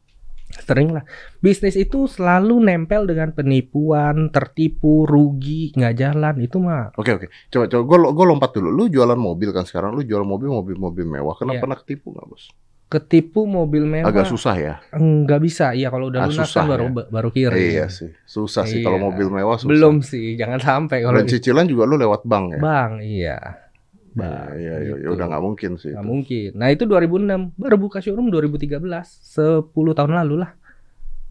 [SPEAKER 2] Sering lah. Bisnis itu selalu nempel dengan penipuan, tertipu, rugi, nggak jalan itu mah.
[SPEAKER 1] Oke oke. Coba coba gue gue lompat dulu. Lu jualan mobil kan sekarang. Lu jual mobil mobil mobil mewah. Kenapa
[SPEAKER 2] Iya.
[SPEAKER 1] pernah ketipu nggak bos?
[SPEAKER 2] Ketipu mobil mewah.
[SPEAKER 1] Agak susah ya.
[SPEAKER 2] Nggak bisa. Iya kalau udah
[SPEAKER 1] Ah,
[SPEAKER 2] lunas
[SPEAKER 1] susah
[SPEAKER 2] kan baru
[SPEAKER 1] ya.
[SPEAKER 2] baru kirim.
[SPEAKER 1] Iya sih. Susah sih kalau
[SPEAKER 2] Iya.
[SPEAKER 1] mobil mewah susah.
[SPEAKER 2] Belum sih, jangan sampai kalau
[SPEAKER 1] Dan cicilan juga lu lewat bank ya.
[SPEAKER 2] Bang, iya.
[SPEAKER 1] Iya
[SPEAKER 2] Bang,
[SPEAKER 1] iya iya. Ya
[SPEAKER 2] gitu.
[SPEAKER 1] udah nggak mungkin sih.
[SPEAKER 2] Nggak mungkin. Nah itu 2006, baru buka showroom 2013, 10 tahun lalu lah.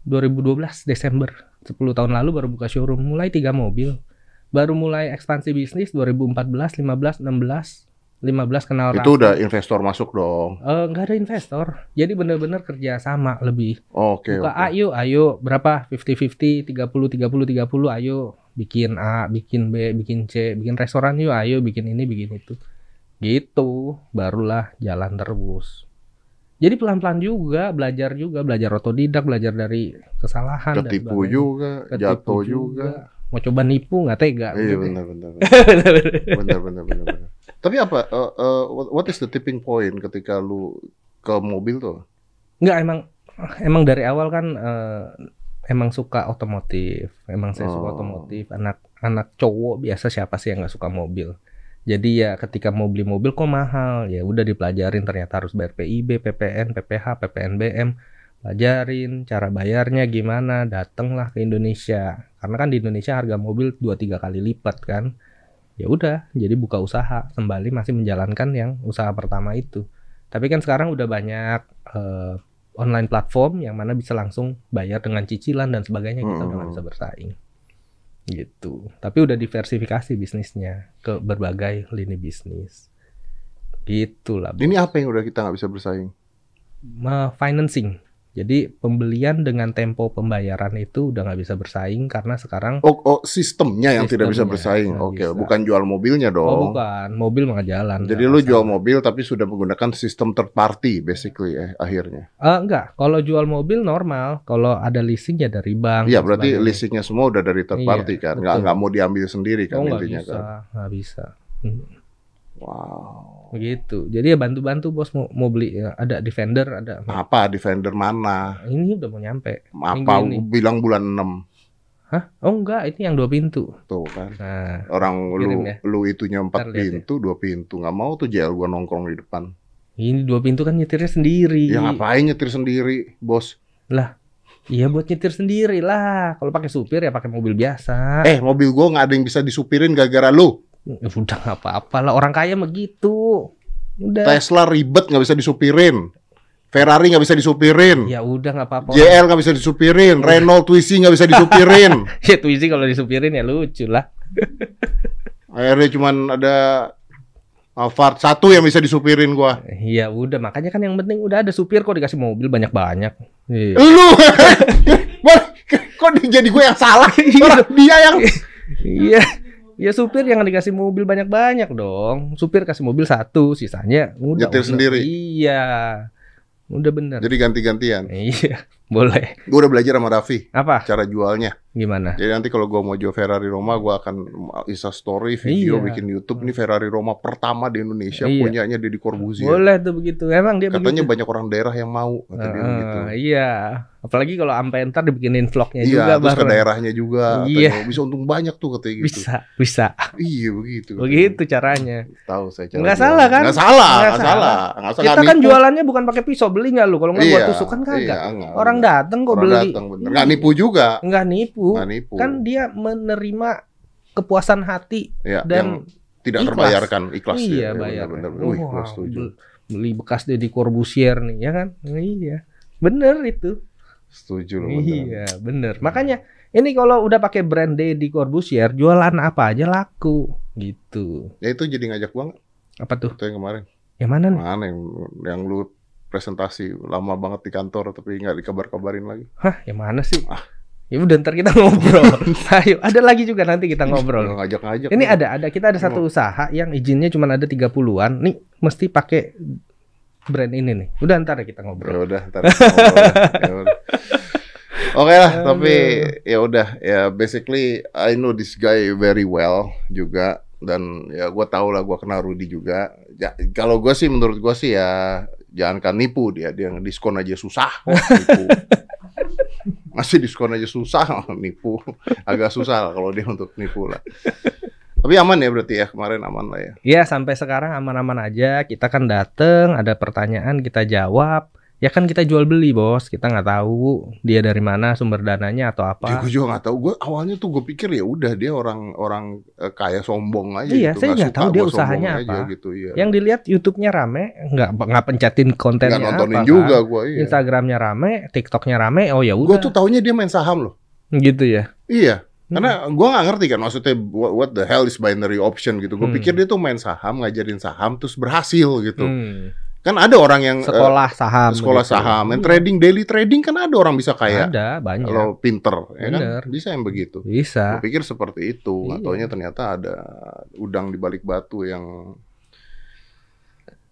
[SPEAKER 2] 2012 Desember, 10 tahun lalu baru buka showroom, mulai tiga mobil. Baru mulai ekspansi bisnis 2014, 15, 16, 15 kenal
[SPEAKER 1] Itu
[SPEAKER 2] Raffi.
[SPEAKER 1] udah investor masuk dong.
[SPEAKER 2] Eh, nggak ada investor, jadi bener-bener kerja sama lebih.
[SPEAKER 1] Oke
[SPEAKER 2] Buka
[SPEAKER 1] oke.
[SPEAKER 2] ayo, ayo berapa? 50-50, 30, 30, 30, ayo bikin A, bikin B, bikin C, bikin restoran yuk, ayo bikin ini, bikin itu. Gitu, barulah jalan terus. Jadi pelan-pelan juga, belajar juga, belajar otodidak, belajar dari kesalahan. dan
[SPEAKER 1] Ketipu
[SPEAKER 2] sebagainya.
[SPEAKER 1] juga,
[SPEAKER 2] Ketipu
[SPEAKER 1] jatuh juga.
[SPEAKER 2] Mau coba nipu nggak tega.
[SPEAKER 1] Iya
[SPEAKER 2] gitu.
[SPEAKER 1] benar benar. benar. benar benar benar benar. Tapi apa uh, uh, what- what is the tipping point ketika lu ke mobil tuh?
[SPEAKER 2] Nggak emang emang dari awal kan eh, emang suka otomotif. Emang saya suka
[SPEAKER 1] Oh.
[SPEAKER 2] otomotif. Anak anak cowok biasa siapa sih yang nggak suka mobil? Jadi ya ketika mau beli mobil kok mahal, ya udah dipelajarin ternyata harus bayar PIB, PPN, PPH, PPNBM, pelajarin cara bayarnya gimana, datanglah ke Indonesia. Karena kan di Indonesia harga mobil 2-3 kali lipat kan. Ya udah, jadi buka usaha, kembali masih menjalankan yang usaha pertama itu. Tapi kan sekarang udah banyak eh, online platform yang mana bisa langsung bayar dengan cicilan dan sebagainya kita udah nggak
[SPEAKER 1] Hmm.
[SPEAKER 2] bisa bersaing gitu. Tapi udah diversifikasi bisnisnya ke berbagai lini bisnis. Gitulah
[SPEAKER 1] Ini apa yang udah kita nggak bisa bersaing?
[SPEAKER 2] Ma- financing jadi pembelian dengan tempo pembayaran itu udah nggak bisa bersaing karena sekarang
[SPEAKER 1] Oh, oh sistemnya yang tidak bisa
[SPEAKER 2] Sistemnya,
[SPEAKER 1] bersaing. Oke,
[SPEAKER 2] bisa.
[SPEAKER 1] bukan jual mobilnya dong.
[SPEAKER 2] oh bukan mobil mah nggak jalan
[SPEAKER 1] Jadi lu jual mobil tapi sudah menggunakan sistem third party basically eh, akhirnya.
[SPEAKER 2] Eh, enggak kalau jual mobil normal kalau ada leasing ya dari bank
[SPEAKER 1] Iya, berarti
[SPEAKER 2] sebagainya.
[SPEAKER 1] leasingnya semua udah dari third
[SPEAKER 2] Iya,
[SPEAKER 1] party kan. Nggak
[SPEAKER 2] betul.
[SPEAKER 1] nggak mau diambil sendiri kan
[SPEAKER 2] oh
[SPEAKER 1] intinya
[SPEAKER 2] bisa
[SPEAKER 1] kan.
[SPEAKER 2] nggak bisa Hmm.
[SPEAKER 1] Wow.
[SPEAKER 2] Begitu jadi ya bantu-bantu bos mau, mau beli ya, ada defender ada
[SPEAKER 1] Apa defender mana?
[SPEAKER 2] ini udah mau nyampe
[SPEAKER 1] Apa
[SPEAKER 2] ini.
[SPEAKER 1] bilang bulan 6
[SPEAKER 2] Hah? Oh enggak, ini yang dua pintu.
[SPEAKER 1] tuh kan.
[SPEAKER 2] Nah,
[SPEAKER 1] Orang lu
[SPEAKER 2] ya.
[SPEAKER 1] lu itunya empat
[SPEAKER 2] ya.
[SPEAKER 1] pintu, dua pintu. Nggak mau tuh JL gua nongkrong di depan.
[SPEAKER 2] ini dua pintu kan nyetirnya sendiri.
[SPEAKER 1] Ya ngapain nyetir sendiri, bos?
[SPEAKER 2] Iya buat nyetir sendiri lah. Kalau pakai supir ya pakai mobil biasa.
[SPEAKER 1] Eh, mobil gua nggak ada yang bisa disupirin gara-gara lu.
[SPEAKER 2] Ya Udah nggak apa-apa lah. Orang kaya mah gitu. Udah.
[SPEAKER 1] Tesla ribet nggak bisa disupirin. Ferrari nggak bisa disupirin.
[SPEAKER 2] Ya udah nggak apa-apa.
[SPEAKER 1] JL nggak bisa disupirin. Renault Twizy nggak bisa disupirin.
[SPEAKER 2] Ya Twizy kalau disupirin ya lucu lah.
[SPEAKER 1] Akhirnya cuman ada Alphard satu yang bisa disupirin gua.
[SPEAKER 2] Iya udah makanya kan yang penting udah ada supir kok dikasih mobil banyak-banyak. Iya.
[SPEAKER 1] Lu, kok jadi gue yang salah? Orang dia yang
[SPEAKER 2] Iya. Ya supir jangan dikasih mobil banyak-banyak dong. Supir kasih mobil satu, sisanya udah
[SPEAKER 1] Nyetir sendiri.
[SPEAKER 2] Iya. Udah bener.
[SPEAKER 1] jadi ganti-gantian.
[SPEAKER 2] Iya, boleh.
[SPEAKER 1] Gue udah belajar sama Raffi
[SPEAKER 2] Apa?
[SPEAKER 1] cara jualnya.
[SPEAKER 2] Gimana?
[SPEAKER 1] Jadi nanti kalau gue mau jual Ferrari Roma, gue akan Insta story, video,
[SPEAKER 2] Iya.
[SPEAKER 1] bikin YouTube. Ini Ferrari Roma pertama di Indonesia,
[SPEAKER 2] Iya.
[SPEAKER 1] punyanya Deddy Corbuzier.
[SPEAKER 2] Boleh tuh begitu. Emang dia
[SPEAKER 1] Katanya
[SPEAKER 2] begitu.
[SPEAKER 1] banyak orang daerah yang mau, kata dia
[SPEAKER 2] Heeh,
[SPEAKER 1] begitu.
[SPEAKER 2] Iya. Apalagi kalau sampai ntar dibikinin vlognya
[SPEAKER 1] Iya,
[SPEAKER 2] juga
[SPEAKER 1] terus ke daerahnya juga.
[SPEAKER 2] Iya.
[SPEAKER 1] katanya. Bisa untung banyak tuh katanya gitu.
[SPEAKER 2] Bisa, bisa.
[SPEAKER 1] Iya begitu. katanya.
[SPEAKER 2] Begitu caranya.
[SPEAKER 1] Tahu saya cara
[SPEAKER 2] Nggak salah kan?
[SPEAKER 1] Nggak salah,
[SPEAKER 2] Nggak
[SPEAKER 1] salah.
[SPEAKER 2] salah.
[SPEAKER 1] Nggak salah.
[SPEAKER 2] Kita kan jualannya bukan pakai pisau, beli nggak lu? Kalau nggak
[SPEAKER 1] Iya,
[SPEAKER 2] buat tusuk kan kagak.
[SPEAKER 1] iya,
[SPEAKER 2] Orang datang kok
[SPEAKER 1] Orang
[SPEAKER 2] beli.
[SPEAKER 1] datang bener. Nggak nipu juga.
[SPEAKER 2] Nggak nipu.
[SPEAKER 1] Nggak nipu.
[SPEAKER 2] Kan dia menerima kepuasan hati
[SPEAKER 1] ya, yang
[SPEAKER 2] dan
[SPEAKER 1] tidak
[SPEAKER 2] ikhlas.
[SPEAKER 1] terbayarkan ikhlas
[SPEAKER 2] iya
[SPEAKER 1] ya,
[SPEAKER 2] bayar.
[SPEAKER 1] bener, bener. Wih, setuju.
[SPEAKER 2] bel- beli bekas Deddy Corbusier nih ya kan? Iya. Bener itu.
[SPEAKER 1] Setuju loh. bener.
[SPEAKER 2] Iya, bener. Makanya Ini kalau udah pakai brand Deddy Corbusier, jualan apa aja laku gitu.
[SPEAKER 1] Ya itu jadi ngajak gua nggak?
[SPEAKER 2] Apa tuh?
[SPEAKER 1] Itu yang kemarin.
[SPEAKER 2] Yang mana nih?
[SPEAKER 1] Mana yang yang lu presentasi lama banget di kantor tapi nggak dikabar-kabarin lagi.
[SPEAKER 2] Hah, yang mana sih?
[SPEAKER 1] Ah.
[SPEAKER 2] Ya udah ntar kita ngobrol. Ayo, ada lagi juga nanti kita ngobrol.
[SPEAKER 1] Ngajak-ngajak.
[SPEAKER 2] Ini ada ada kita ada satu usaha yang izinnya cuma ada 30-an. Nih mesti pakai brand ini nih. Udah ntar kita
[SPEAKER 1] Ya
[SPEAKER 2] ngobrol.
[SPEAKER 1] udah, ntar kita ngobrol ya. Ya udah. Oke lah, tapi ya udah ya basically I know this guy very well juga dan ya gua tahu lah gua kenal Rudy juga. Ja, kalau gua sih menurut gua sih ya jangankan nipu dia, dia diskon aja susah kok nipu. Masih diskon aja susah nipu. Agak susah lah kalau dia untuk nipu lah. Tapi aman ya berarti ya kemarin aman lah ya.
[SPEAKER 2] Ya sampai sekarang aman-aman aja. Kita kan dateng, ada pertanyaan kita jawab. Ya kan kita jual beli bos. Kita nggak tahu dia dari mana sumber dananya atau
[SPEAKER 1] Ya,
[SPEAKER 2] apa.
[SPEAKER 1] gue juga nggak tahu. Gue awalnya tuh gue pikir ya udah dia orang orang eh, kaya sombong aja.
[SPEAKER 2] Iya,
[SPEAKER 1] gitu.
[SPEAKER 2] saya nggak tahu dia usahanya
[SPEAKER 1] aja
[SPEAKER 2] apa.
[SPEAKER 1] gitu. Iya.
[SPEAKER 2] Yang dilihat YouTube-nya rame, nggak nggak pencetin kontennya
[SPEAKER 1] Nggak nontonin
[SPEAKER 2] apa,
[SPEAKER 1] juga
[SPEAKER 2] kan.
[SPEAKER 1] gue. Iya.
[SPEAKER 2] Instagramnya rame, TikToknya rame. Oh ya
[SPEAKER 1] Gue
[SPEAKER 2] udah.
[SPEAKER 1] tuh taunya dia main saham loh.
[SPEAKER 2] Gitu ya.
[SPEAKER 1] Iya.
[SPEAKER 2] Hmm.
[SPEAKER 1] Karena gue nggak ngerti kan maksudnya what, what the hell is binary option gitu. Gue
[SPEAKER 2] Hmm.
[SPEAKER 1] pikir dia tuh main saham, ngajarin saham terus berhasil gitu.
[SPEAKER 2] Hmm.
[SPEAKER 1] Kan ada orang yang eh,
[SPEAKER 2] Sekolah saham.
[SPEAKER 1] sekolah
[SPEAKER 2] gitu.
[SPEAKER 1] saham, main
[SPEAKER 2] Iya.
[SPEAKER 1] trading, daily trading kan ada orang bisa kaya.
[SPEAKER 2] Ada banyak.
[SPEAKER 1] Kalau pinter, ya kan? Bisa yang begitu.
[SPEAKER 2] Bisa.
[SPEAKER 1] Gue pikir seperti itu,
[SPEAKER 2] Iya.
[SPEAKER 1] taunya ternyata ada udang di balik batu yang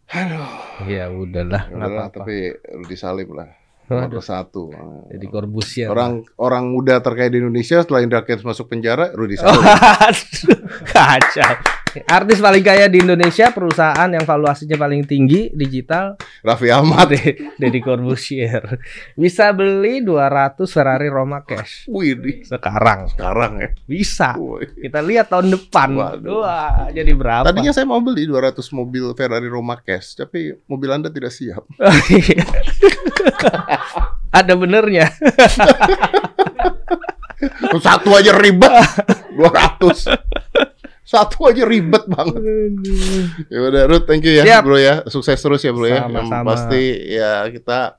[SPEAKER 1] Aduh,
[SPEAKER 2] Ya udahlah,
[SPEAKER 1] udahlah,
[SPEAKER 2] apa-apa.
[SPEAKER 1] tapi disalib lah. Nomor satu.
[SPEAKER 2] jadi Corbusier.
[SPEAKER 1] Orang orang muda terkaya di Indonesia setelah Indra Kents masuk penjara, Rudy
[SPEAKER 2] Oh,
[SPEAKER 1] Salib.
[SPEAKER 2] aduh, kacau. Artis paling kaya di Indonesia, perusahaan yang valuasinya paling tinggi digital,
[SPEAKER 1] Raffi Ahmad.
[SPEAKER 2] De- Deddy Corbusier. Bisa beli 200 Ferrari Roma cash
[SPEAKER 1] Wih,
[SPEAKER 2] sekarang.
[SPEAKER 1] sekarang ya.
[SPEAKER 2] Bisa.
[SPEAKER 1] Wih.
[SPEAKER 2] Kita lihat tahun depan.
[SPEAKER 1] Waduh.
[SPEAKER 2] Wah, jadi berapa?
[SPEAKER 1] Tadinya saya mau beli 200 mobil Ferrari Roma cash, tapi mobil Anda tidak siap.
[SPEAKER 2] Ada benernya.
[SPEAKER 1] Satu aja ribet, 200. Satu aja ribet banget. Ya udah Ruth, thank you ya
[SPEAKER 2] Siap.
[SPEAKER 1] bro ya. Sukses terus ya bro ya. Yang pasti ya kita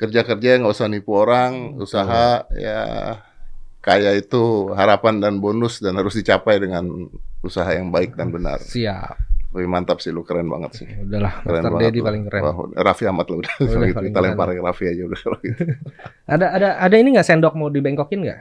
[SPEAKER 1] kerja-kerja nggak usah nipu orang, usaha ya kaya itu harapan dan bonus dan harus dicapai dengan usaha yang baik dan benar.
[SPEAKER 2] Siap.
[SPEAKER 1] Lebih mantap sih lu keren banget sih.
[SPEAKER 2] Udahlah,
[SPEAKER 1] Keren banget lu.
[SPEAKER 2] paling keren.
[SPEAKER 1] Wah, Raffi Ahmad lah udah.
[SPEAKER 2] Udah,
[SPEAKER 1] gitu, kita lempar ke Raffi aja udah kalau gitu.
[SPEAKER 2] Ada ada ada ini nggak sendok mau dibengkokin nggak?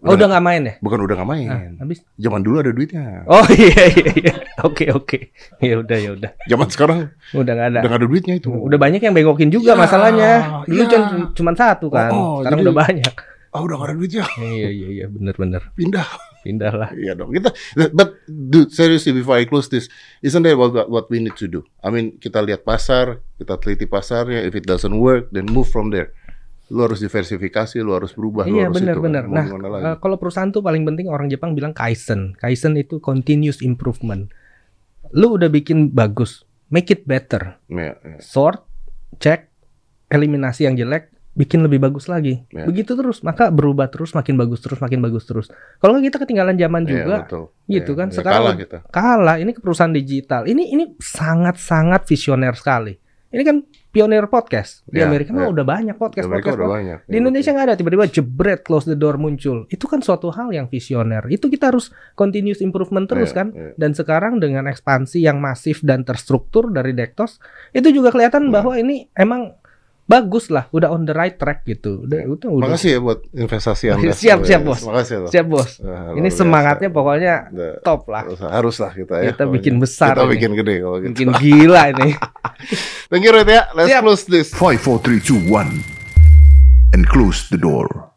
[SPEAKER 2] Oh, udah nggak main ya?
[SPEAKER 1] Bukan udah nggak main.
[SPEAKER 2] Ah, habis.
[SPEAKER 1] Zaman dulu ada duitnya.
[SPEAKER 2] Oh iya iya iya. Oke oke. Ya udah ya udah.
[SPEAKER 1] Zaman sekarang
[SPEAKER 2] Udah nggak ada.
[SPEAKER 1] udah nggak ada duitnya itu.
[SPEAKER 2] Udah banyak yang bengokin juga
[SPEAKER 1] Ya,
[SPEAKER 2] masalahnya. Dulu
[SPEAKER 1] ya.
[SPEAKER 2] cuma satu kan.
[SPEAKER 1] Oh, oh,
[SPEAKER 2] Sekarang
[SPEAKER 1] jadi-
[SPEAKER 2] udah banyak.
[SPEAKER 1] Ah udah nggak ada duitnya.
[SPEAKER 2] iya iya iya bener bener.
[SPEAKER 1] Pindah.
[SPEAKER 2] Pindah lah.
[SPEAKER 1] Iya dong. Kita but dude seriously before I close this, isn't that what what we need to do? I mean, kita lihat pasar, kita teliti pasarnya, if it doesn't work, then move from there. Lu harus diversifikasi, lu harus berubah, lu
[SPEAKER 2] Iya
[SPEAKER 1] harus
[SPEAKER 2] bener
[SPEAKER 1] itu.
[SPEAKER 2] bener. Nah eh, kalau perusahaan tuh paling penting orang Jepang bilang kaizen. Kaizen itu continuous improvement. Lu udah bikin bagus, make it better.
[SPEAKER 1] Iya, iya.
[SPEAKER 2] Sort, cek, eliminasi yang jelek, bikin lebih bagus lagi.
[SPEAKER 1] Ya.
[SPEAKER 2] Begitu terus, maka berubah terus, makin bagus terus, makin bagus terus. Kalau nggak kita ketinggalan zaman
[SPEAKER 1] Iya,
[SPEAKER 2] juga,
[SPEAKER 1] betul.
[SPEAKER 2] gitu
[SPEAKER 1] Iya,
[SPEAKER 2] kan.
[SPEAKER 1] iya,
[SPEAKER 2] Sekarang
[SPEAKER 1] kalah kita.
[SPEAKER 2] kalah. Ini ke perusahaan digital. Ini ini sangat-sangat visioner sekali. Ini kan pionir podcast di
[SPEAKER 1] Ya,
[SPEAKER 2] Amerika mah
[SPEAKER 1] ya.
[SPEAKER 2] udah banyak podcast
[SPEAKER 1] Amerika
[SPEAKER 2] podcast.
[SPEAKER 1] udah banyak.
[SPEAKER 2] Di Indonesia nggak ada tiba-tiba jebret close the door muncul. Itu kan suatu hal yang visioner. Itu kita harus continuous improvement terus
[SPEAKER 1] Iya,
[SPEAKER 2] kan.
[SPEAKER 1] iya.
[SPEAKER 2] Dan sekarang dengan ekspansi yang masif dan terstruktur dari Dektos, itu juga kelihatan
[SPEAKER 1] Iya.
[SPEAKER 2] bahwa ini emang bagus lah, udah on the right track gitu. Udah,
[SPEAKER 1] Iya.
[SPEAKER 2] udah.
[SPEAKER 1] Makasih ya buat investasi Anda.
[SPEAKER 2] Siap, siap, bos.
[SPEAKER 1] Makasih loh.
[SPEAKER 2] Siap bos.
[SPEAKER 1] Ah,
[SPEAKER 2] Ini
[SPEAKER 1] biasa.
[SPEAKER 2] semangatnya pokoknya
[SPEAKER 1] Udah,
[SPEAKER 2] top lah.
[SPEAKER 1] harus- Haruslah kita ya.
[SPEAKER 2] Kita bikin besar
[SPEAKER 1] Kita
[SPEAKER 2] ini.
[SPEAKER 1] bikin gede kalau gitu.
[SPEAKER 2] Bikin gila ini.
[SPEAKER 1] Thank you Ruth ya. Let's
[SPEAKER 2] Siap.
[SPEAKER 1] close this.
[SPEAKER 3] 5, 4, 3, 2, 1. And close the door.